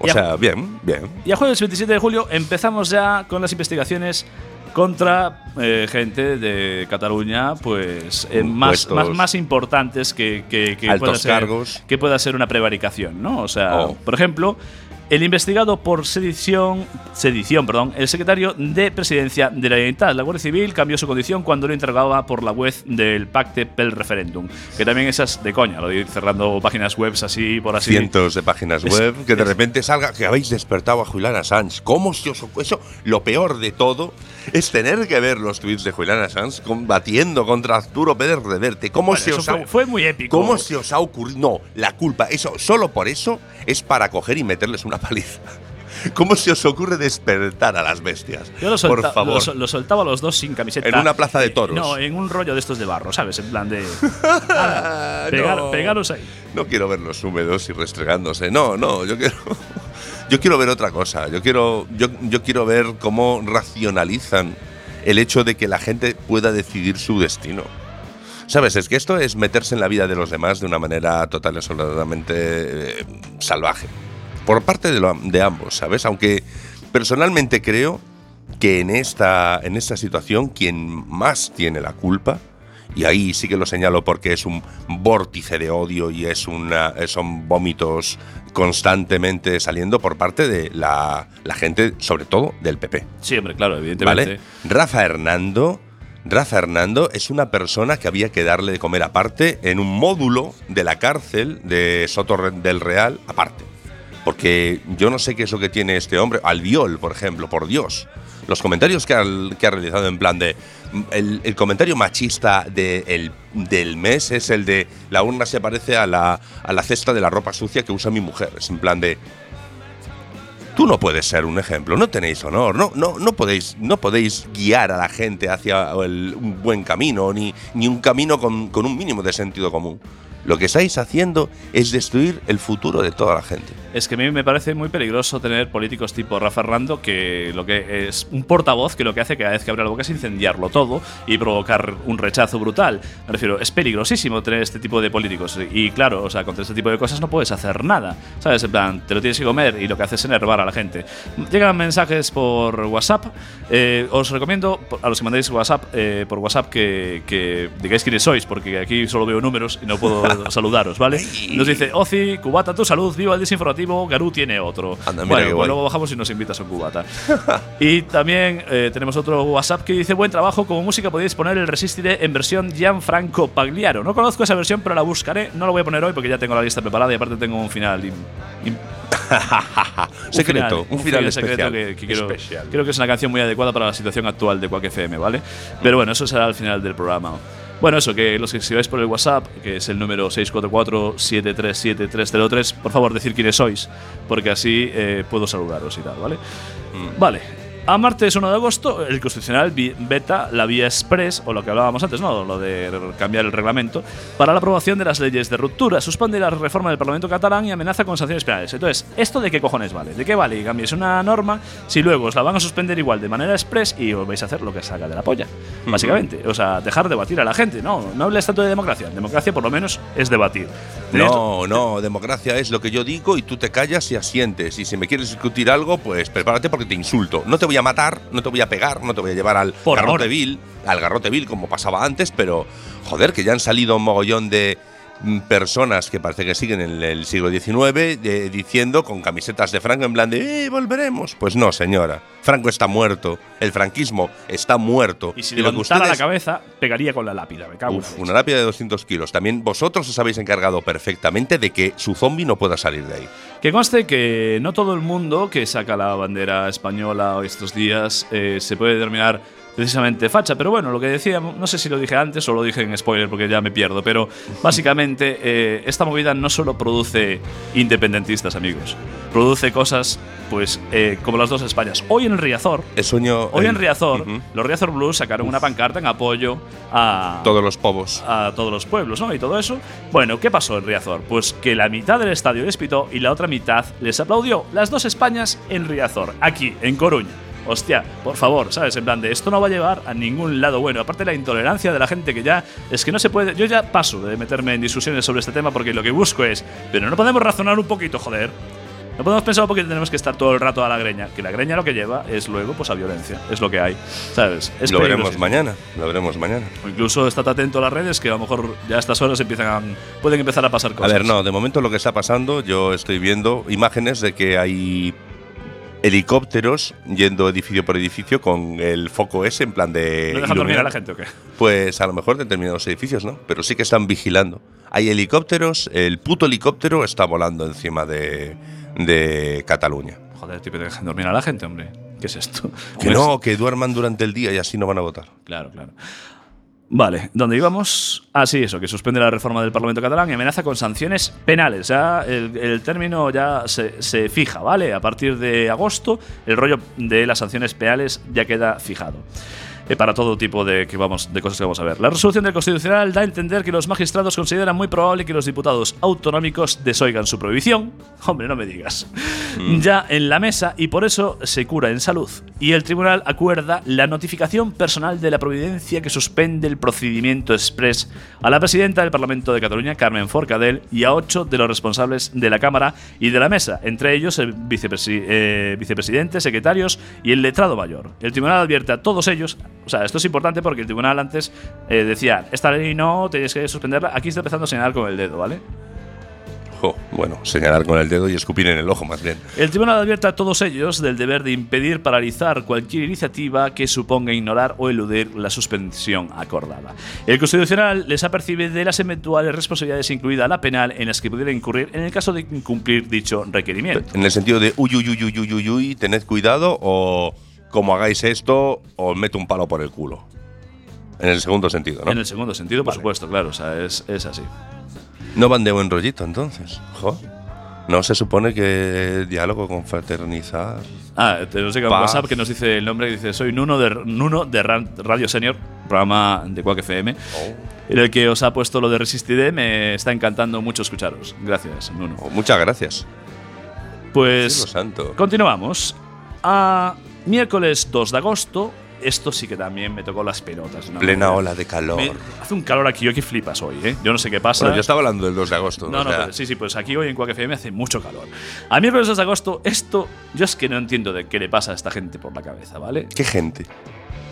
O sea, bien, bien. Y a jueves 27 de julio empezamos ya con las investigaciones contra eh, gente de Cataluña, pues eh, más, más, más importantes que, que, que pueda ser, cargos. que pueda ser una prevaricación, ¿no? O sea, Oh. por ejemplo, el investigado por sedición, sedición, perdón, el secretario de Presidencia de la Generalitat, la Guardia Civil, cambió su condición cuando lo interrogaba por la web del Pacte pel Referéndum, que también esas de coña, lo de ir cerrando páginas web así por así. Cientos de páginas Es- web que de es- repente salga que habéis despertado a Julián Assange. ¿Cómo se os ocu- Eso, lo peor de todo es tener que ver los tweets de Julián Assange combatiendo contra Arturo Pérez Reverte. ¿Cómo Bueno, se os fue, ha fue muy épico. ¿Cómo se os ha ocurrido? No, la culpa, eso, solo por eso es para coger y meterles una paliza. ¿Cómo se os ocurre despertar a las bestias? Yo lo, Por solta- favor. lo, lo soltaba a los dos sin camiseta. En una plaza de toros. No, en un rollo de estos de barro, ¿sabes? En plan de. Pegar- no. Pegaros ahí. No quiero verlos húmedos y restregándose. No, no, yo quiero. Yo quiero ver otra cosa. Yo quiero, yo, yo quiero ver cómo racionalizan el hecho de que la gente pueda decidir su destino. ¿Sabes? Es que esto es meterse en la vida de los demás de una manera total y absolutamente eh, salvaje. Por parte de, lo- de ambos, ¿sabes? Aunque personalmente creo que en esta, en esta situación quien más tiene la culpa, y ahí sí que lo señalo porque es un vórtice de odio y es una, son vómitos constantemente saliendo por parte de la, la gente, sobre todo del PP. Sí, hombre, claro, evidentemente. ¿Vale? Rafa Hernando. Rafa Hernando es una persona que había que darle de comer aparte en un módulo de la cárcel de Soto del Real aparte. Porque yo no sé qué es lo que tiene este hombre. Albiol, por ejemplo, por Dios. Los comentarios que ha, que ha realizado en plan de. El, el comentario machista de el- del mes es el de la urna se parece a la, a la cesta de la ropa sucia que usa mi mujer. Es en plan de. Tú no puedes ser un ejemplo, no tenéis honor, no, no, no, podéis, no podéis guiar a la gente hacia el- un buen camino, ni, ni un camino con, con un mínimo de sentido común. Lo que estáis haciendo es destruir el futuro de toda la gente. Es que a mí me parece muy peligroso tener políticos tipo Rafa Hernando que lo que es un portavoz que lo que hace cada vez que abre la boca es incendiarlo todo y provocar un rechazo brutal. Me refiero, es peligrosísimo tener este tipo de políticos y claro, o sea, contra este tipo de cosas no puedes hacer nada. ¿Sabes? En plan, te lo tienes que comer y lo que haces es enervar a la gente. Llegan mensajes por WhatsApp. eh, os recomiendo a los que mandéis WhatsApp eh, por WhatsApp que, que digáis quiénes sois, porque aquí solo veo números y no puedo saludaros, ¿vale? Nos dice Ozi, Cubata, tu salud, viva el desinformativo, Garú tiene otro. Anda, mira bueno, pues luego bajamos y nos invitas a un cubata. y también eh, tenemos otro WhatsApp que dice: Buen trabajo, como música podéis poner el Resistiré en versión Gianfranco Pagliaro. No conozco esa versión, pero la buscaré. No la voy a poner hoy porque ya tengo la lista preparada y aparte tengo un final. im- secreto, un final, secreto especial. que, que quiero, Especial. creo que es una canción muy adecuada para la situación actual de Quack FM, ¿vale? Pero bueno, eso será al final del programa. Bueno, eso, que los que escribáis por el WhatsApp, que es el número 644-737-303, por favor, decir quiénes sois, porque así eh, puedo saludaros y tal, ¿vale? Vale. A martes 1 de agosto, el Constitucional veta la vía express, o lo que hablábamos antes, ¿no? Lo de cambiar el reglamento, para la aprobación de las leyes de ruptura. Suspende la reforma del Parlamento catalán y amenaza con sanciones penales. Entonces, ¿esto de qué cojones vale? ¿De qué vale que cambies una norma si luego os la van a suspender igual de manera express y os vais a hacer lo que salga de la polla? Básicamente. O sea, dejar debatir a la gente. No, no hables tanto de democracia. Democracia, por lo menos, es debatir. De No, no, democracia es lo que yo digo y tú te callas y asientes. Y si me quieres discutir algo, pues prepárate porque te insulto. No te voy a matar, no te voy a pegar, no te voy a llevar al Por garrote vil, al garrote vil como pasaba antes, pero joder, que ya han salido un mogollón de personas que parece que siguen en el siglo XIX eh, diciendo con camisetas de Franco en plan de ¡eh, volveremos! Pues no, señora. Franco está muerto. El franquismo está muerto. Y si lo que levantara la ustedes- cabeza, pegaría con la lápida. Me cago Uf, una lápida de 200 kilos. También vosotros os habéis encargado perfectamente de que su zombie no pueda salir de ahí. Que conste que no todo el mundo que saca la bandera española estos días eh, se puede denominar precisamente facha, pero bueno, lo que decía, no sé si lo dije antes o lo dije en spoiler porque ya me pierdo, pero básicamente eh, esta movida no solo produce independentistas, amigos, produce cosas pues eh, como las dos Españas. Hoy en Riazor, El sueño. hoy el- en Riazor, los Riazor Blues sacaron una pancarta en apoyo a Todos los povos. a todos los pueblos, ¿no? Y todo eso. Bueno, ¿qué pasó en Riazor? Pues que la mitad del estadio les pitó y la otra mitad les aplaudió. Las dos Españas en Riazor, aquí, en Coruña. Hostia, por favor, ¿sabes? En plan de esto no va a llevar a ningún lado bueno. Aparte la intolerancia de la gente que ya es que no se puede. Yo ya paso de meterme en discusiones sobre este tema porque lo que busco es. Pero no podemos razonar un poquito, joder. No podemos pensar un poquito, tenemos que estar todo el rato a la greña. Que la greña lo que lleva es luego pues a violencia. Es lo que hay. ¿Sabes? Es lo veremos mañana. Lo veremos mañana. O incluso estate atento a las redes que a lo mejor ya a estas horas empiezan a- pueden empezar a pasar A cosas. ver, no, de momento lo que está pasando, yo estoy viendo imágenes de que hay helicópteros yendo edificio por edificio con el foco ese en plan de. ¿No dejan dormir a la gente o qué? Pues a lo mejor determinados edificios, ¿no? Pero sí que están vigilando. Hay helicópteros, el puto helicóptero está volando encima de, de Cataluña. Joder, tío, que dejan dormir a la gente, hombre. ¿Qué es esto? Que no, que duerman durante el día y así no van a votar. Claro, claro. Vale, ¿dónde íbamos? Ah, sí, eso, que suspende la reforma del Parlamento catalán y amenaza con sanciones penales. Ya el, el término ya se, se fija, ¿vale? A partir de agosto, el rollo de las sanciones penales ya queda fijado. Eh, para todo tipo de, que vamos, de cosas que vamos a ver. La resolución del Constitucional da a entender que los magistrados consideran muy probable que los diputados autonómicos desoigan su prohibición. Hombre, no me digas. Ya en la mesa y por eso se cura en salud. Y el tribunal acuerda la notificación personal de la providencia que suspende el procedimiento express a la presidenta del Parlamento de Cataluña, Carmen Forcadell, y a ocho de los responsables de la Cámara y de la mesa, entre ellos el vicepresi- eh, vicepresidente, secretarios y el letrado mayor. El tribunal advierte a todos ellos, o sea, esto es importante porque el tribunal antes eh, decía, esta ley no, tenéis que suspenderla, aquí está empezando a señalar con el dedo, ¿vale? Jo, bueno, señalar con el dedo y escupir en el ojo, más bien. El tribunal advierte a todos ellos del deber de impedir paralizar cualquier iniciativa que suponga ignorar o eludir la suspensión acordada. El Constitucional les apercibe de las eventuales responsabilidades, incluida la penal, en las que pudiera incurrir en el caso de incumplir dicho requerimiento. En el sentido de uy, uy, uy, uy, uy, uy, uy, tened cuidado o como hagáis esto, os meto un palo por el culo. En el segundo sentido, ¿no? En el segundo sentido, por supuesto, claro, o sea, es, es así. No van de buen rollito, entonces. Jo. No se supone que diálogo con fraternizar. Ah, tenemos que. WhatsApp que nos dice el nombre, que dice, soy Nuno de, Nuno de Ra- Radio Senior, programa de Quack FM, Oh. en el que os ha puesto lo de Resistiré, me está encantando mucho escucharos. Gracias, Nuno. Oh, muchas gracias. Pues santo. continuamos. A miércoles 2 de agosto, esto sí que también me tocó las pelotas. ¿no? Plena ola de calor. Me- hace un calor aquí que flipas hoy, ¿eh? Yo no sé qué pasa. Bueno, yo estaba hablando del 2 de agosto. No, no, pero sí, sí, pues aquí hoy en Quack FM hace mucho calor. A miércoles 2 de agosto, esto yo es que no entiendo de qué le pasa a esta gente por la cabeza, ¿vale? ¿Qué gente?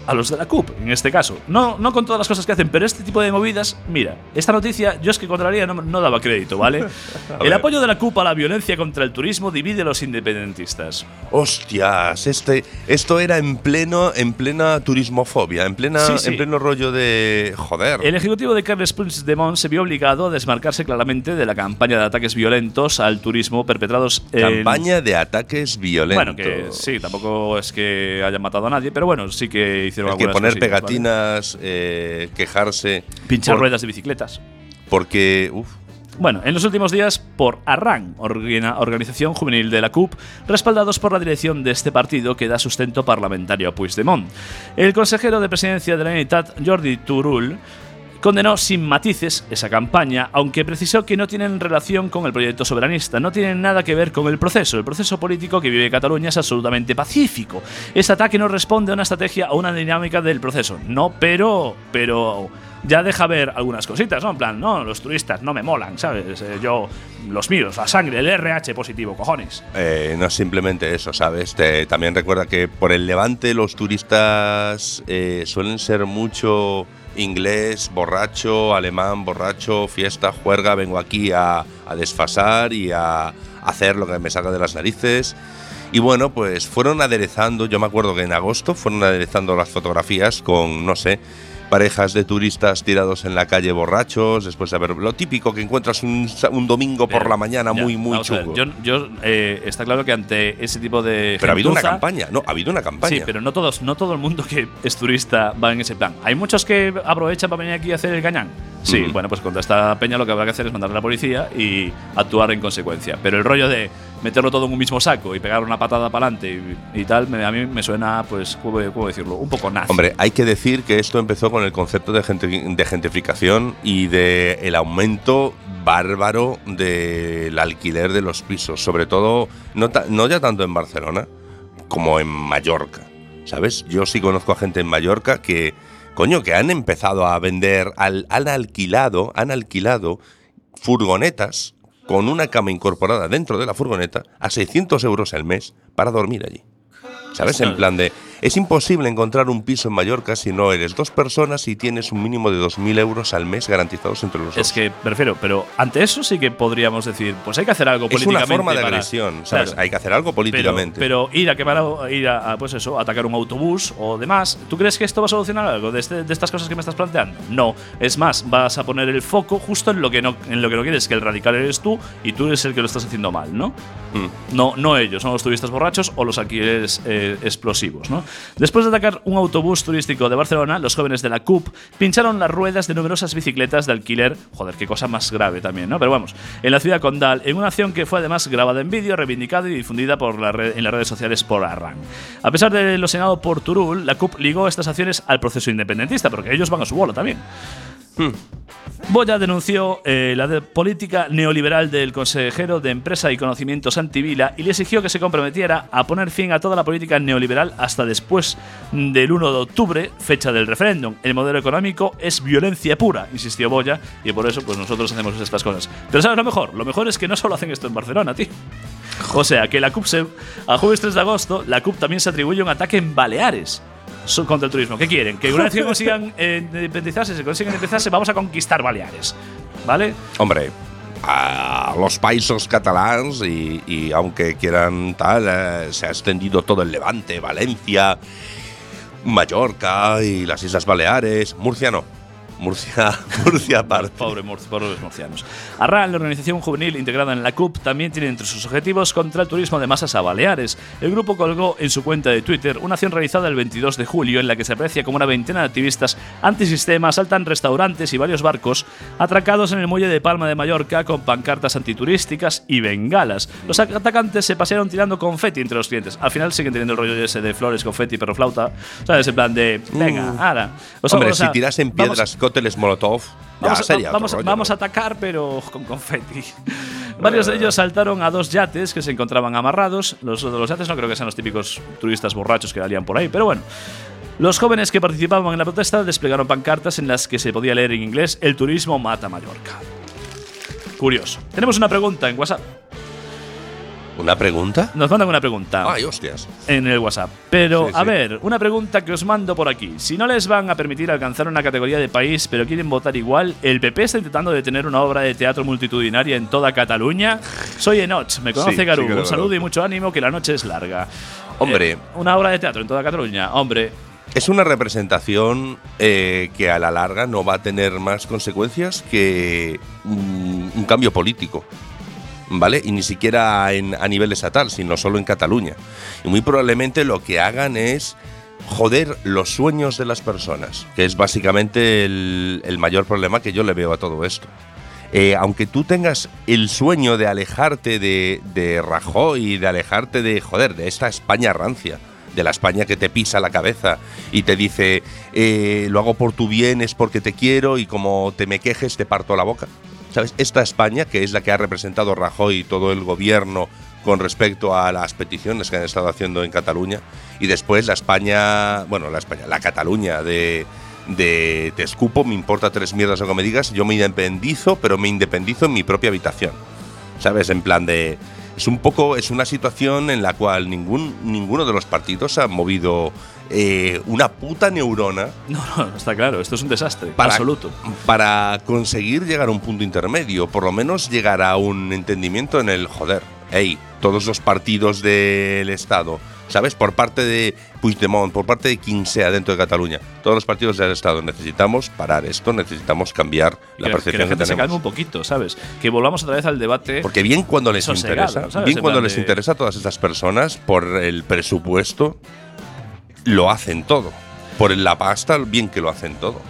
A los de la CUP, en este caso. No, no con todas las cosas que hacen, pero este tipo de movidas, mira, esta noticia yo es que contra la ley no, no daba crédito, ¿vale? El apoyo de la CUP a la violencia contra el turismo divide a los independentistas. Hostias, este, esto era en pleno, en plena turismofobia, en plena, Sí, sí. en pleno rollo de joder. El ejecutivo de Carles Puigdemont se vio obligado a desmarcarse claramente de la campaña de ataques violentos al turismo perpetrados en- Campaña de ataques violentos. Bueno, que sí, tampoco es que hayan matado a nadie, pero bueno, sí que hicieron Es que poner cosillas, ¿vale? pegatinas, eh, quejarse. Pinchar por- ruedas de bicicletas. Porque, uf, Bueno, en los últimos días, por Arran, organización juvenil de la CUP, respaldados por la dirección de este partido que da sustento parlamentario a Puigdemont. El consejero de presidencia de la Unidad, Jordi Turul, condenó sin matices esa campaña, aunque precisó que no tienen relación con el proyecto soberanista, no tienen nada que ver con el proceso. El proceso político que vive Cataluña es absolutamente pacífico. Este ataque no responde a una estrategia o una dinámica del proceso. No, pero, pero ya deja ver algunas cositas, ¿no? En plan, no, los turistas no me molan, ¿sabes? Eh, yo, los míos, la sangre, el RH positivo, cojones. eh, no es simplemente eso, ¿sabes? También recuerda que por el levante los turistas eh, suelen ser mucho inglés, borracho, alemán, borracho, fiesta, juerga, vengo aquí a, a desfasar y a hacer lo que me salga de las narices. Y bueno, pues fueron aderezando, yo me acuerdo que en agosto fueron aderezando las fotografías con, no sé, parejas de turistas tirados en la calle borrachos, después de haber lo típico que encuentras un, un domingo por la mañana ya, muy, muy ver, chungo. yo, yo, eh, está claro que ante ese tipo de. Pero ha habido una campaña, no, ha habido una campaña. Sí, pero no todos, no todo el mundo que es turista va en ese plan. Hay muchos que aprovechan para venir aquí a hacer el cañán. Sí, bueno, pues contra esta peña lo que habrá que hacer es mandarle a la policía y actuar en consecuencia. Pero el rollo de meterlo todo en un mismo saco y pegar una patada para adelante y, y tal, me- a mí me suena, pues, ¿cómo, cómo decirlo? Un poco nazi. Hombre, hay que decir que esto empezó con el concepto de, de gentrificación y de el aumento bárbaro del alquiler de los pisos, sobre todo no, ta- no ya tanto en Barcelona como en Mallorca, ¿sabes? Yo sí conozco a gente en Mallorca que coño que han empezado a vender al, han alquilado, han alquilado furgonetas con una cama incorporada dentro de la furgoneta a 600 euros al mes para dormir allí. ¿Sabes? En plan de, es imposible encontrar un piso en Mallorca si no eres dos personas y tienes un mínimo de 2.000 euros al mes garantizados entre los dos. Es que prefiero, pero ante eso sí que podríamos decir, pues hay que hacer algo Es una políticamente. forma de para- agresión, ¿sabes? Claro. Hay que hacer algo políticamente. Pero, pero ir a quemar, ir a, pues eso, atacar un autobús o demás, ¿tú crees que esto va a solucionar algo de, este- de estas cosas que me estás planteando? No. Es más, vas a poner el foco justo en lo que no, en lo que no quieres, que el radical eres tú y tú eres el que lo estás haciendo mal, ¿no? Mm. No, no ellos, son los turistas borrachos o los alquileres eh, explosivos, ¿no? Después de atacar un autobús turístico de Barcelona, los jóvenes de la CUP pincharon las ruedas de numerosas bicicletas de alquiler. Joder, qué cosa más grave también, ¿no? Pero vamos, en la ciudad condal, en una acción que fue además grabada en vídeo, reivindicada y difundida por en las redes sociales por Arran. A pesar de lo senado por Turul, la CUP ligó estas acciones al proceso independentista, porque ellos van a su bola también. Boya denunció eh, la política neoliberal del consejero de Empresa y Conocimientos Antivila y le exigió que se comprometiera a poner fin a toda la política neoliberal hasta después del 1 de octubre, fecha del referéndum. El modelo económico es violencia pura, insistió Boya, y por eso pues nosotros hacemos estas cosas. Pero ¿sabes lo mejor? Lo mejor es que no solo hacen esto en Barcelona, tío. O sea, que la CUP se, a jueves 3 de agosto, la CUP también se atribuye un ataque en Baleares contra el turismo. ¿Qué quieren? Que una vez que consigan eh, independizarse, se consiguen independizarse, vamos a conquistar Baleares. ¿Vale? Hombre, a los países catalanes y, y aunque quieran tal, eh, se ha extendido todo el Levante, Valencia, Mallorca y las Islas Baleares. Murcia no. Murcia, Murcia aparte. Pobre Murcia, pobres murcianos. Arran, la organización juvenil integrada en la CUP, también tiene entre sus objetivos contra el turismo de masas a Baleares. El grupo colgó en su cuenta de Twitter una acción realizada el 22 de julio en la que se aprecia como una veintena de activistas antisistema asaltan restaurantes y varios barcos atracados en el muelle de Palma de Mallorca con pancartas antiturísticas y bengalas. Los atacantes se pasearon tirando confeti entre los clientes. Al final siguen teniendo el rollo ese de flores, confeti, perro flauta. ¿Sabes? En plan de, venga, ahora. O sea, Hombre, o sea, si tirasen vamos- piedras, cócteles Molotov, Vamos, a- sería vamos, otro rollo, vamos ¿no? a atacar, pero con confeti. Varios de ellos saltaron a dos yates que se encontraban amarrados. Los de los yates no creo que sean los típicos turistas borrachos que salían por ahí, pero bueno. Los jóvenes que participaban en la protesta desplegaron pancartas en las que se podía leer en inglés El turismo mata Mallorca. Curioso. Tenemos una pregunta en WhatsApp. ¿Una pregunta? Nos mandan una pregunta Ay, hostias. en el WhatsApp. Pero, Sí, a sí. ver, una pregunta que os mando por aquí. Si no les van a permitir alcanzar una categoría de país, pero quieren votar igual, ¿el PP está intentando detener una obra de teatro multitudinaria en toda Cataluña? Soy Enoch, me conoce Sí, Garú. Un saludo y mucho ánimo, que la noche es larga. Hombre. Eh, una obra de teatro en toda Cataluña, hombre. Es una representación eh, que a la larga no va a tener más consecuencias que un, un cambio político. ¿Vale? Y ni siquiera a nivel estatal, sino solo en Cataluña. Y muy probablemente lo que hagan es joder los sueños de las personas, que es básicamente el, el mayor problema que yo le veo a todo esto. Eh, aunque tú tengas el sueño de alejarte de, de Rajoy, de alejarte de, joder, de esta España rancia, de la España que te pisa la cabeza y te dice, eh, lo hago por tu bien, es porque te quiero y como te me quejes te parto la boca. ¿Sabes? Esta España, que es la que ha representado Rajoy y todo el gobierno con respecto a las peticiones que han estado haciendo en Cataluña, y después la España, bueno, la España, la Cataluña de, de te escupo, me importa tres mierdas lo que me digas, yo me independizo, pero me independizo en mi propia habitación. ¿Sabes? En plan de. Es un poco. Es una situación en la cual ningún, ninguno de los partidos ha movido eh, una puta neurona No, no, está claro, esto es un desastre. para, absoluto. para conseguir llegar a un punto intermedio, por lo menos llegar a un entendimiento en el joder. Ey, todos los partidos del Estado, ¿sabes? Por parte de Puigdemont, por parte de quien sea dentro de Cataluña, todos los partidos del Estado necesitamos parar esto, necesitamos cambiar la que, que percepción la que, gente se calme tenemos. un poquito, ¿sabes? Que volvamos otra vez al debate. Porque bien cuando les interesa, bien En cuando les de- interesa a todas estas personas, por el presupuesto, lo hacen todo. Por la pasta, bien que lo hacen todo.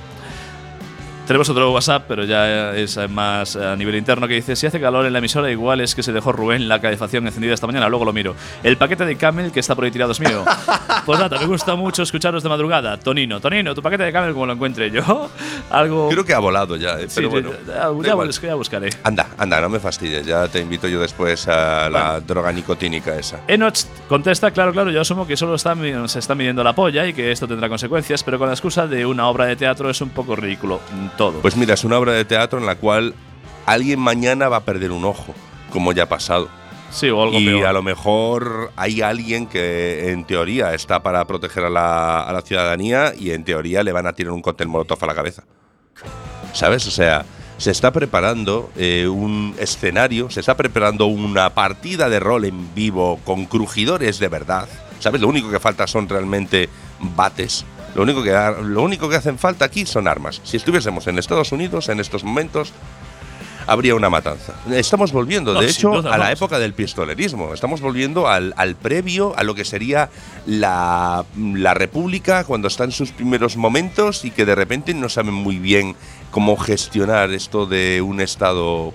Tenemos otro WhatsApp, pero ya es más a nivel interno, que dice, si hace calor en la emisora, igual es que se dejó Rubén la calefacción encendida esta mañana, luego lo miro. El paquete de Camel que está por ahí tirado es mío. pues nada, me gusta mucho escucharos de madrugada. Tonino, Tonino, tu paquete de Camel, como lo encuentre yo. Algo... Creo que ha volado ya, eh, pero sí, bueno. ya, ya ya buscaré. Anda, anda, no me fastidies. Ya te invito yo después a la droga nicotínica esa. Enoch contesta, claro, claro, yo asumo que solo está, se está midiendo la polla y que esto tendrá consecuencias, pero con la excusa de una obra de teatro es un poco ridículo todo. Pues mira, es una obra de teatro en la cual alguien mañana va a perder un ojo, como ya ha pasado. sí, o algo y peor. a lo mejor hay alguien que en teoría está para proteger a la, a la ciudadanía y en teoría le van a tirar un cóctel molotov a la cabeza. ¿Sabes? O sea, se está preparando eh, un escenario, se está preparando una partida de rol en vivo con crujidores de verdad. ¿Sabes? Lo único que falta son realmente bates. Lo único que, lo único que hacen falta aquí son armas. Si estuviésemos en Estados Unidos en estos momentos, habría una matanza. Estamos volviendo, No, de hecho, duda, a la época del pistolerismo. Estamos volviendo al, al previo, a lo que sería la, la República cuando está en sus primeros momentos y que de repente no saben muy bien cómo gestionar esto de un Estado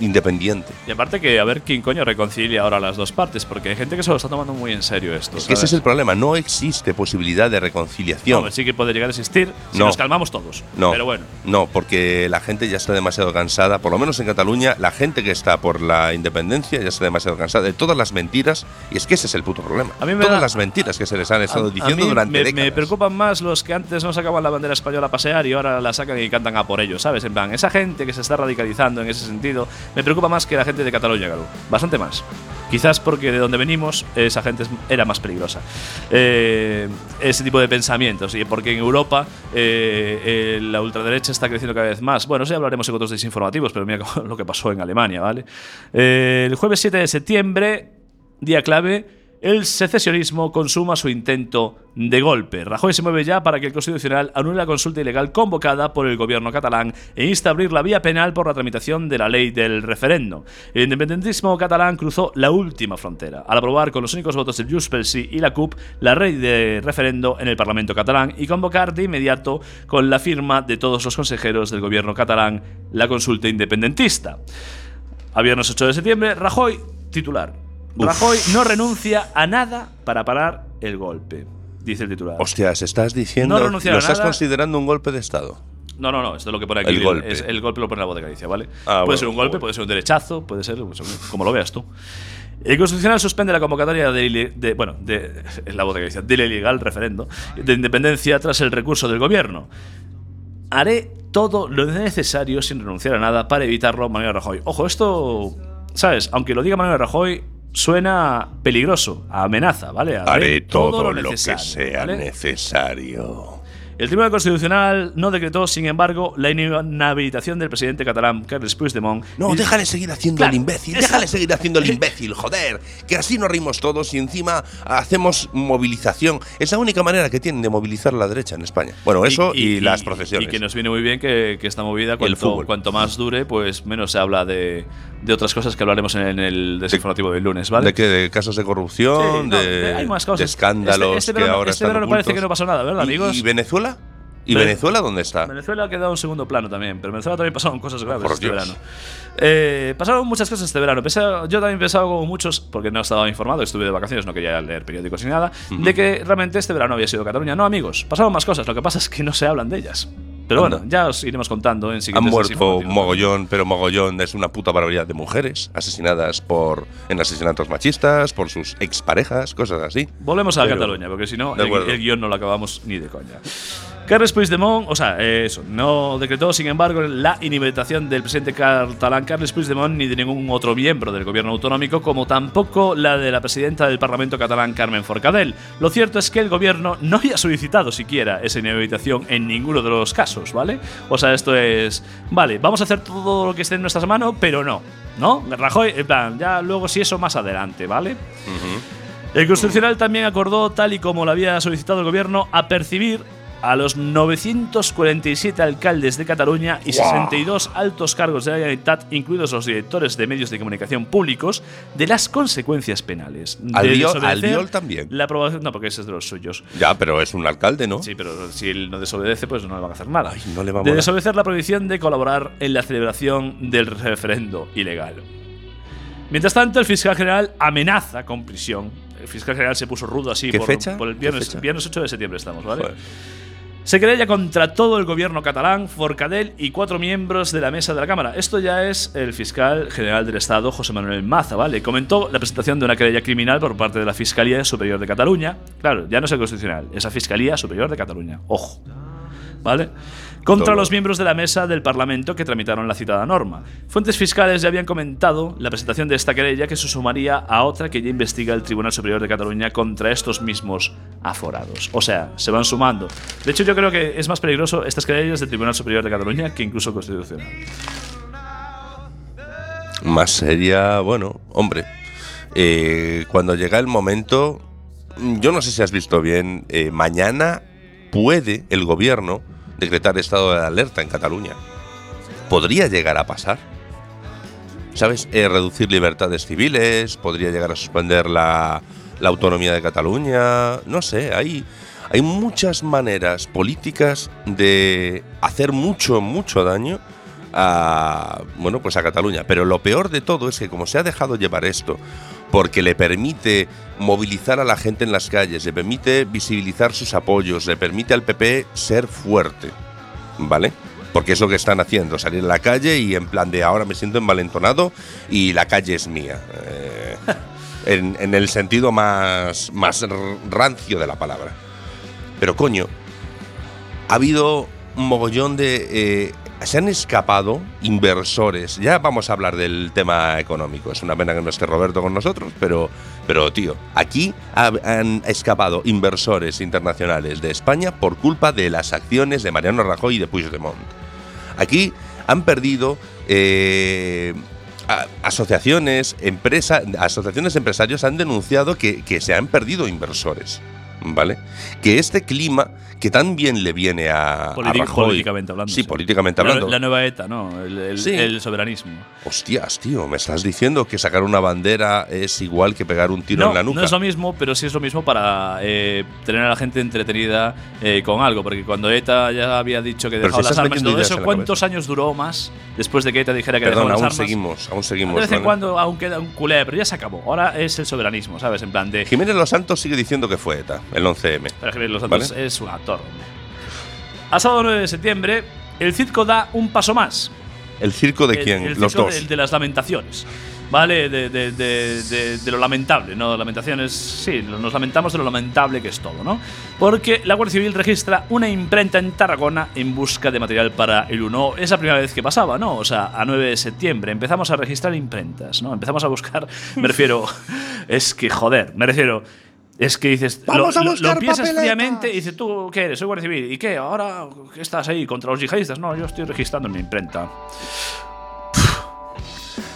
independiente. Y aparte que a ver quién coño reconcilia ahora las dos partes, porque hay gente que se lo está tomando muy en serio esto. Es que ese es el problema, no existe posibilidad de reconciliación. No, sí que puede llegar a existir si No. nos calmamos todos. No, Pero bueno. no, porque la gente ya está demasiado cansada, por lo menos en Cataluña, la gente que está por la independencia ya está demasiado cansada de todas las mentiras, y es que ese es el puto problema. A mí me todas da- las mentiras que se les han estado A- diciendo a mí durante me, décadas. me preocupan más los que antes no sacaban la bandera española a pasear y ahora la sacan y cantan a por ellos, ¿sabes? En plan, esa gente que se está radicalizando en ese sentido, me preocupa más que la gente de Cataluña, claro. Bastante más. Quizás porque de donde venimos esa gente era más peligrosa. Eh, ese tipo de pensamientos. Y porque en Europa eh, eh, la ultraderecha está creciendo cada vez más. Bueno, ya hablaremos en otros desinformativos, pero mira lo que pasó en Alemania, ¿vale? El jueves 7 de septiembre, día clave, el secesionismo consuma su intento de golpe. Rajoy se mueve ya para que el Constitucional anule la consulta ilegal convocada por el gobierno catalán e insta a abrir la vía penal por la tramitación de la ley del referendo. El independentismo catalán cruzó la última frontera al aprobar con los únicos votos de Junts pel Sí y la CUP la ley de referendo en el Parlamento catalán y convocar de inmediato con la firma de todos los consejeros del gobierno catalán la consulta independentista. A viernes 8 de septiembre, Rajoy, titular. Rajoy no renuncia a nada para parar el golpe, dice el titular. Hostias, estás diciendo. No lo a estás nada. considerando un golpe de Estado. No, no, no, esto es lo que pone aquí. El golpe. es- el golpe lo pone la voz de Galicia, ¿vale? Ah, puede bueno, ser un golpe, puede ser un derechazo, puede ser pues, como lo veas tú. El Constitucional suspende la convocatoria de, bueno, de, es la voz de Galicia, del ilegal referendo de independencia tras el recurso del gobierno. Haré todo lo necesario sin renunciar a nada para evitarlo, Manuel Rajoy. Ojo, esto, ¿sabes? Aunque lo diga Manuel Rajoy, suena peligroso, a amenaza, ¿vale? Haré todo, lo, que sea ¿vale? necesario. El Tribunal Constitucional no decretó, sin embargo, la inhabilitación del presidente catalán Carles Puigdemont. No, Y- déjale seguir haciendo Claro, el imbécil, esa- déjale seguir haciendo el imbécil, joder, que así nos rimos todos y encima hacemos movilización. Es la única manera que tienen de movilizar la derecha en España. Bueno, eso y, las procesiones. Y que nos viene muy bien que, que esta movida, cuanto, cuanto más dure, pues menos se habla de, de otras cosas que hablaremos en el desinformativo del lunes, ¿vale? ¿De qué? ¿De casos de corrupción? Sí, no, de, hay más de cosas. escándalos Este- este que verano- ahora este verano parece que no pasó nada, ¿verdad, ¿Y- amigos? ¿Y Venezuela? ¿Y Ve- Venezuela dónde está? Venezuela ha quedado en segundo plano también, pero en Venezuela también pasaron cosas graves Por este Dios. verano. Eh, pasaron muchas cosas este verano. Pensaba- yo también pensaba como muchos, porque no estaba informado, estuve de vacaciones, no quería leer periódicos ni nada, de que realmente este verano había sido Cataluña. No, amigos, pasaron más cosas, lo que pasa es que no se hablan de ellas. Pero bueno, ya os iremos contando en Han siguientes muerto desinformativos. mogollón, pero mogollón es una puta barbaridad de mujeres asesinadas por en asesinatos machistas, por sus exparejas, cosas así. Volvemos a Pero- Cataluña, porque si no, el, el guion no lo acabamos ni de coña. Carles Puigdemont, o sea, eh, eso, no decretó, sin embargo, la inhabilitación del presidente catalán Carles Puigdemont ni de ningún otro miembro del gobierno autonómico, como tampoco la de la presidenta del Parlamento catalán Carmen Forcadell. Lo cierto es que el gobierno no había solicitado siquiera esa inhabilitación en ninguno de los casos, ¿vale? O sea, esto es, vale, vamos a hacer todo lo que esté en nuestras manos, pero no, ¿no? Rajoy, en plan, ya luego si eso más adelante, ¿vale? El Constitucional también acordó, tal y como lo había solicitado el gobierno, a percibir a los 947 alcaldes de Cataluña y 62 altos cargos de la Generalitat, incluidos los directores de medios de comunicación públicos, de las consecuencias penales. de Albiol- también. La aprobación, no, porque ese es de los suyos. Ya, pero es un alcalde, ¿no? Sí, pero si él no desobedece, pues no le van a hacer nada. Ay, no le va a de desobedecer la prohibición de colaborar en la celebración del referendo ilegal. Mientras tanto, el fiscal general amenaza con prisión. El fiscal general se puso rudo así ¿Qué por, fecha? por el ¿Qué viernes, fecha? viernes 8 de septiembre estamos, ¿vale? Joder. Se querella contra todo el gobierno catalán, Forcadell y cuatro miembros de la mesa de la Cámara. Esto ya es el fiscal general del Estado, José Manuel Maza, ¿vale? Comentó la presentación de una querella criminal por parte de la Fiscalía Superior de Cataluña. Claro, ya no es el Constitucional, es la Fiscalía Superior de Cataluña. Ojo. ¿Vale? Contra Todo. los miembros de la mesa del Parlamento que tramitaron la citada norma. Fuentes fiscales ya habían comentado la presentación de esta querella que se sumaría a otra que ya investiga el Tribunal Superior de Cataluña contra estos mismos aforados. O sea, se van sumando. De hecho, yo creo que es más peligroso estas querellas del Tribunal Superior de Cataluña que incluso constitucional. Más seria, bueno, hombre. eh, cuando llega el momento, yo no sé si has visto bien, eh, mañana puede el gobierno decretar estado de alerta en Cataluña. Podría llegar a pasar. ¿sabes? Eh, reducir libertades civiles, podría llegar a suspender la, la autonomía de Cataluña, no sé, hay, hay muchas maneras políticas de hacer mucho, mucho daño a, bueno, pues a Cataluña. Pero lo peor de todo es que como se ha dejado llevar esto, porque le permite movilizar a la gente en las calles, le permite visibilizar sus apoyos, le permite al PP ser fuerte, ¿vale? Porque es lo que están haciendo, salir a la calle y en plan de ahora me siento envalentonado y la calle es mía. Eh, en, el sentido más, más rancio de la palabra. Pero coño, ha habido un mogollón de... eh, se han escapado inversores. Ya vamos a hablar del tema económico. Es una pena que no esté Roberto con nosotros, pero, pero tío, aquí ha- han escapado inversores internacionales de España por culpa de las acciones de Mariano Rajoy y de Puigdemont. Aquí han perdido eh, asociaciones, empresa, asociaciones de empresarios han denunciado que se han perdido inversores. ¿Vale? Que este clima que tan bien le viene a, a Politi- Rajoy. políticamente hablando, Sí, sí. políticamente La, hablando. la nueva ETA, ¿no? El, el- Sí. el soberanismo. Hostias, tío, me estás diciendo que sacar una bandera es igual que pegar un tiro No, en la nuca. no es lo mismo, pero sí es lo mismo para eh, tener a la gente entretenida eh, con algo. Porque cuando ETA ya había dicho que dejaba si las armas y todo eso, la ¿cuántos años duró más después de que ETA dijera que Perdón, dejaba aún las armas? seguimos, aún seguimos. De vez en cuando aún queda un culé, pero ya se acabó. Ahora es el soberanismo, ¿sabes? En plan de. Jiménez Los Santos sigue diciendo que fue ETA, el 11M. Para Jiménez Los Santos ¿Vale? es un actor, hombre. A sábado 9 de septiembre, el circo da un paso más. ¿El circo de El- quién? el Los dos. del- de las lamentaciones. ¿Vale? De, de- de- de- de lo lamentable, ¿no? Lamentaciones, sí, nos lamentamos de lo lamentable que es todo, ¿no? Porque la Guardia Civil registra una imprenta en Tarragona en busca de material para el 1. Es la primera vez que pasaba, ¿no? O sea, a 9 de septiembre empezamos a registrar imprentas, ¿no? Empezamos a buscar, me refiero, es que joder, me refiero, es que dices, lo, Vamos a lo- buscar lo piensas papeletas. fríamente y dices, ¿tú qué eres? Soy Guardia Civil. ¿Y qué? ¿Ahora qué estás ahí contra los yihadistas? No, yo estoy registrando en mi imprenta.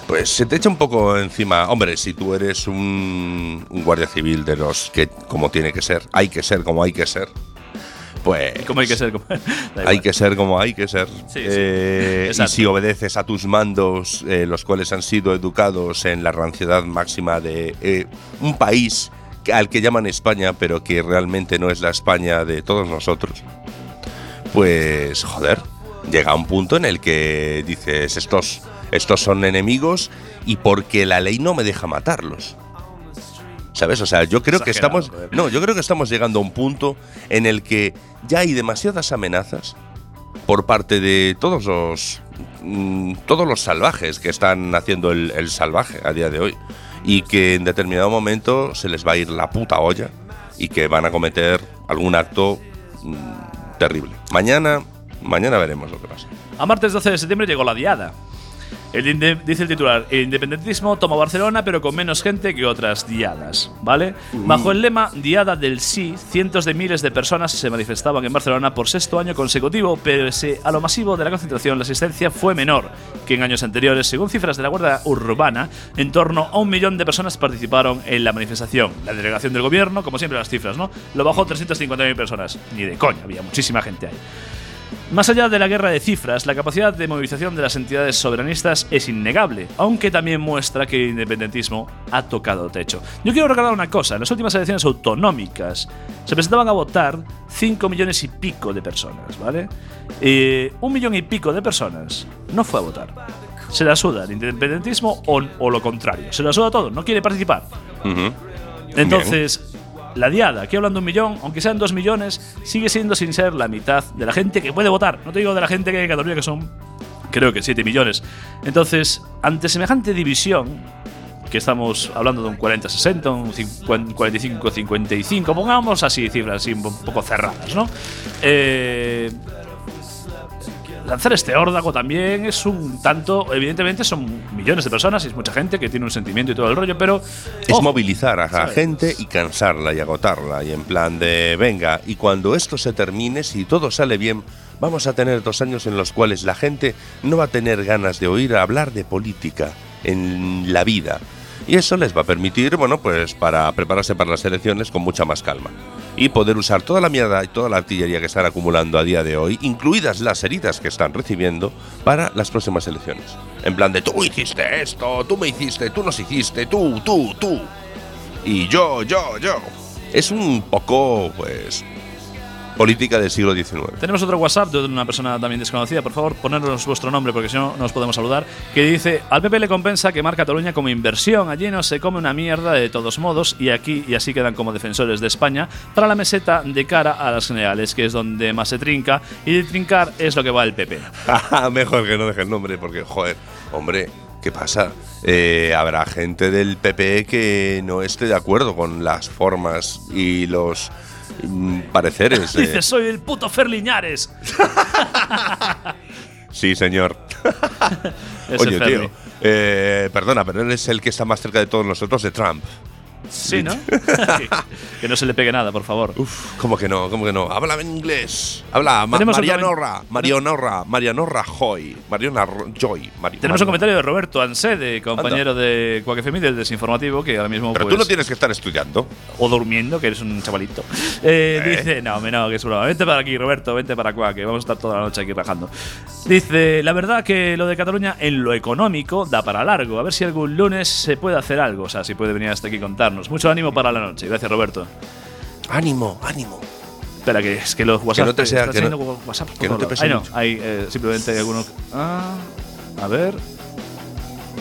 Pues se te echa un poco encima. Hombre, si tú eres un, un guardia civil de los que, como tiene que ser, hay que ser como hay que ser, pues. ¿Cómo hay que ser? Como-. Hay que ser como hay que ser. Sí, sí. Eh, y si obedeces a tus mandos, eh, los cuales han sido educados en la ranciedad máxima de eh, un país al que llaman España, pero que realmente no es la España de todos nosotros, pues joder, llega un punto en el que dices, estos, estos son enemigos y porque la ley no me deja matarlos. ¿Sabes? O sea, yo creo que estamos. No, yo creo que estamos llegando a un punto en el que ya hay demasiadas amenazas por parte de todos los. mm, todos los salvajes que están haciendo el, el salvaje a día de hoy. Y que en determinado momento se les va a ir la puta olla y que van a cometer algún acto mm, terrible. Mañana. Mañana veremos lo que pasa. A martes 12 de septiembre llegó la diada. El dice el titular, el independentismo toma Barcelona pero con menos gente que otras diadas, ¿vale? Bajo el lema Diada del Sí, cientos de miles de personas se manifestaban en Barcelona por sexto año consecutivo, pese a lo masivo de la concentración, la asistencia fue menor que en años anteriores. Según cifras de la Guardia Urbana, en torno a un millón de personas participaron en la manifestación. La delegación del gobierno, como siempre las cifras, ¿no? Lo bajó 350.000 personas. Ni de coña, había muchísima gente ahí. Más allá de la guerra de cifras, la capacidad de movilización de las entidades soberanistas es innegable, aunque también muestra que el independentismo ha tocado techo. Yo quiero recordar una cosa, en las últimas elecciones autonómicas se presentaban a votar 5 millones y pico de personas, ¿vale? Eh, un millón y pico de personas no fue a votar. Se la suda el independentismo o, o lo contrario, se la suda todo, no quiere participar. Entonces, la diada, aquí hablando un millón, aunque sean dos millones, sigue siendo sin ser la mitad de la gente que puede votar. No te digo de la gente que hay en Cataluña, que son, creo que 7 millones. Entonces, ante semejante división, que estamos hablando de un 40-60, un 45-55, pongamos así cifras así un poco cerradas, ¿no? Eh, lanzar este órdago también es un tanto, evidentemente son millones de personas y es mucha gente que tiene un sentimiento y todo el rollo, pero Es movilizar a la gente y cansarla y agotarla. Y en plan de, venga, y cuando esto se termine, si todo sale bien, vamos a tener dos años en los cuales la gente no va a tener ganas de oír hablar de política en la vida. Y eso les va a permitir, bueno, pues para prepararse para las elecciones con mucha más calma. Y poder usar toda la mierda y toda la artillería que están acumulando a día de hoy, incluidas las heridas que están recibiendo, para las próximas elecciones. En plan de tú hiciste esto, tú me hiciste, tú nos hiciste, tú, tú, tú. Y yo, yo, yo. Es un poco, pues, política del siglo XIX. Tenemos otro WhatsApp de una persona también desconocida. Por favor, ponernos vuestro nombre porque si no, no os podemos saludar. Que dice: Al PP le compensa quemar Cataluña como inversión. Allí no se come una mierda de todos modos. Y aquí y así quedan como defensores de España para la meseta de cara a las generales, que es donde más se trinca. Y de trincar es lo que va el PP. Mejor que no deje el nombre porque, joder, hombre. ¿Qué pasa? Eh, habrá gente del PP que no esté de acuerdo con las formas y los mm, pareceres. eh. Dice: Soy el puto Ferliñares. Sí, señor. Oye, Ferli. tío. eh, perdona, pero él es el que está más cerca de todos nosotros de Trump. Sí, ¿no? que no se le pegue nada, por favor. Uf, ¿cómo que no? ¿Cómo que no? Habla en inglés. Habla Ma Marianorra, Marianorra, Marianorra Joy, Mariana Joy. Mari- Tenemos un comentario de Roberto Ansede, compañero de Quack FM y del Desinformativo, que ahora mismo. Pero pues, tú no tienes que estar estudiando. O durmiendo, que eres un chavalito. Eh, ¿Eh? Dice, no, hombre, no, que es broma. Vente para aquí, Roberto, vente para Quack, que vamos a estar toda la noche aquí rajando. Dice, la verdad que lo de Cataluña en lo económico da para largo. A ver si algún lunes se puede hacer algo. O sea, si puede venir hasta aquí y contarnos. Mucho ánimo para la noche. Gracias, Roberto. Ánimo, ánimo. Espera, que es que los WhatsApp. no te sea- que no- WhatsApp que no te pese Ay, no, mucho. hay eh, simplemente algunos. Ah, a ver.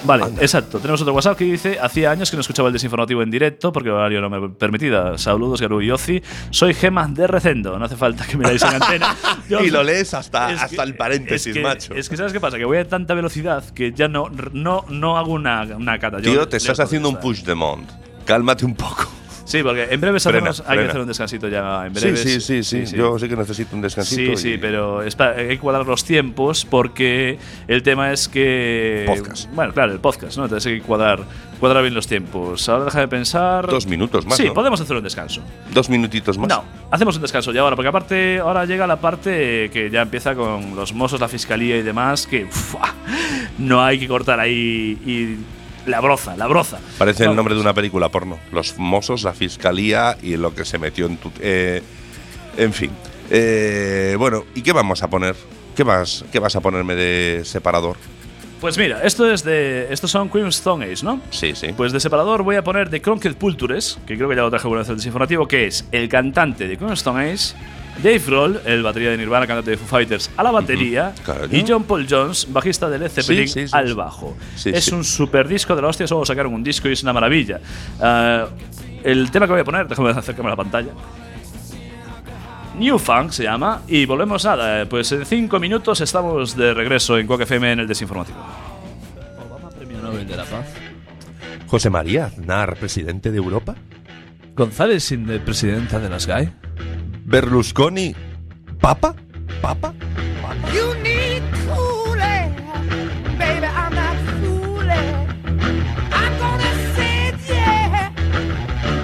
Vale, Anda. exacto. Tenemos otro WhatsApp que dice: Hacía años que no escuchaba el desinformativo en directo porque el horario no me permitía. Saludos, Garú y Ozi. Soy Gema de Recendo. No hace falta que me dais en antena. Yo- Y lo lees hasta, hasta que- el paréntesis, es que, macho. Es que, ¿sabes qué pasa? Que voy a tanta velocidad que ya no, no, no hago una, una cata. Yo Tío, te estás haciendo un push de mont. Cálmate un poco. Sí, porque en breves Frena, hacemos- hay que frena. hacer un descansito ya en Sí, sí, sí, sí, Yo sí que necesito un descansito. Sí, sí, pero es para- hay que cuadrar los tiempos porque el tema es que. Podcast. Bueno, claro, el podcast, ¿no? Entonces hay que cuadrar, cuadrar bien los tiempos. Ahora deja de pensar. Dos minutos más, Sí, ¿no? podemos hacer un descanso. Dos minutitos más. No, hacemos un descanso ya ahora, porque aparte ahora llega la parte que ya empieza con los mozos, la fiscalía y demás, que no hay que cortar ahí y la broza, la broza. Parece el nombre de una película porno. Los Mossos, la fiscalía y lo que se metió en tu. eh, en fin. Eh, bueno, ¿y qué vamos a poner? ¿Qué vas, ¿Qué vas a ponerme de separador? Pues mira, esto es de. Estos son Queen's Stone Age, ¿no? Sí, sí. Pues de separador voy a poner de Cronked Pultures, que creo que ya lo traje alguna vez en el desinformativo, que es el cantante de Queen's Stone Age, Dave Grohl, el batería de Nirvana, cantante de Foo Fighters, a la batería, Claro. y John Paul Jones, bajista de Led Zeppelin, Sí, sí, sí, al bajo. Sí, es sí. un super disco de la hostia, solo sacaron un disco y es una maravilla. Ah, el tema que voy a poner, déjame acercarme a la pantalla. New Funk se llama y volvemos nada, pues en cinco minutos estamos de regreso en Quack FM en el desinformativo. Obama Premio Nobel de la Paz. José María Aznar, presidente de Europa. González, de presidenta de las GAE. Berlusconi, papa. ¿Papa? You need cooling, baby. I'm not fooling. I'm gonna say yeah.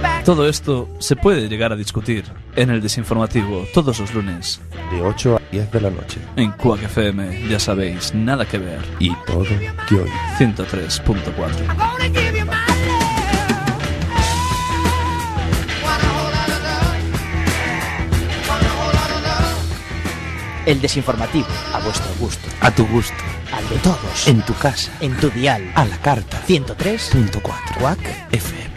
Back Todo esto se puede llegar a discutir en el desinformativo todos los lunes De 8 a 10 de la noche. en Quack FM, ya sabéis, nada que ver. Y todo que hoy. 103.4. El desinformativo, a vuestro gusto. A tu gusto. Al de todos. En tu casa. En tu dial. A la carta. 103.4. Quack FM.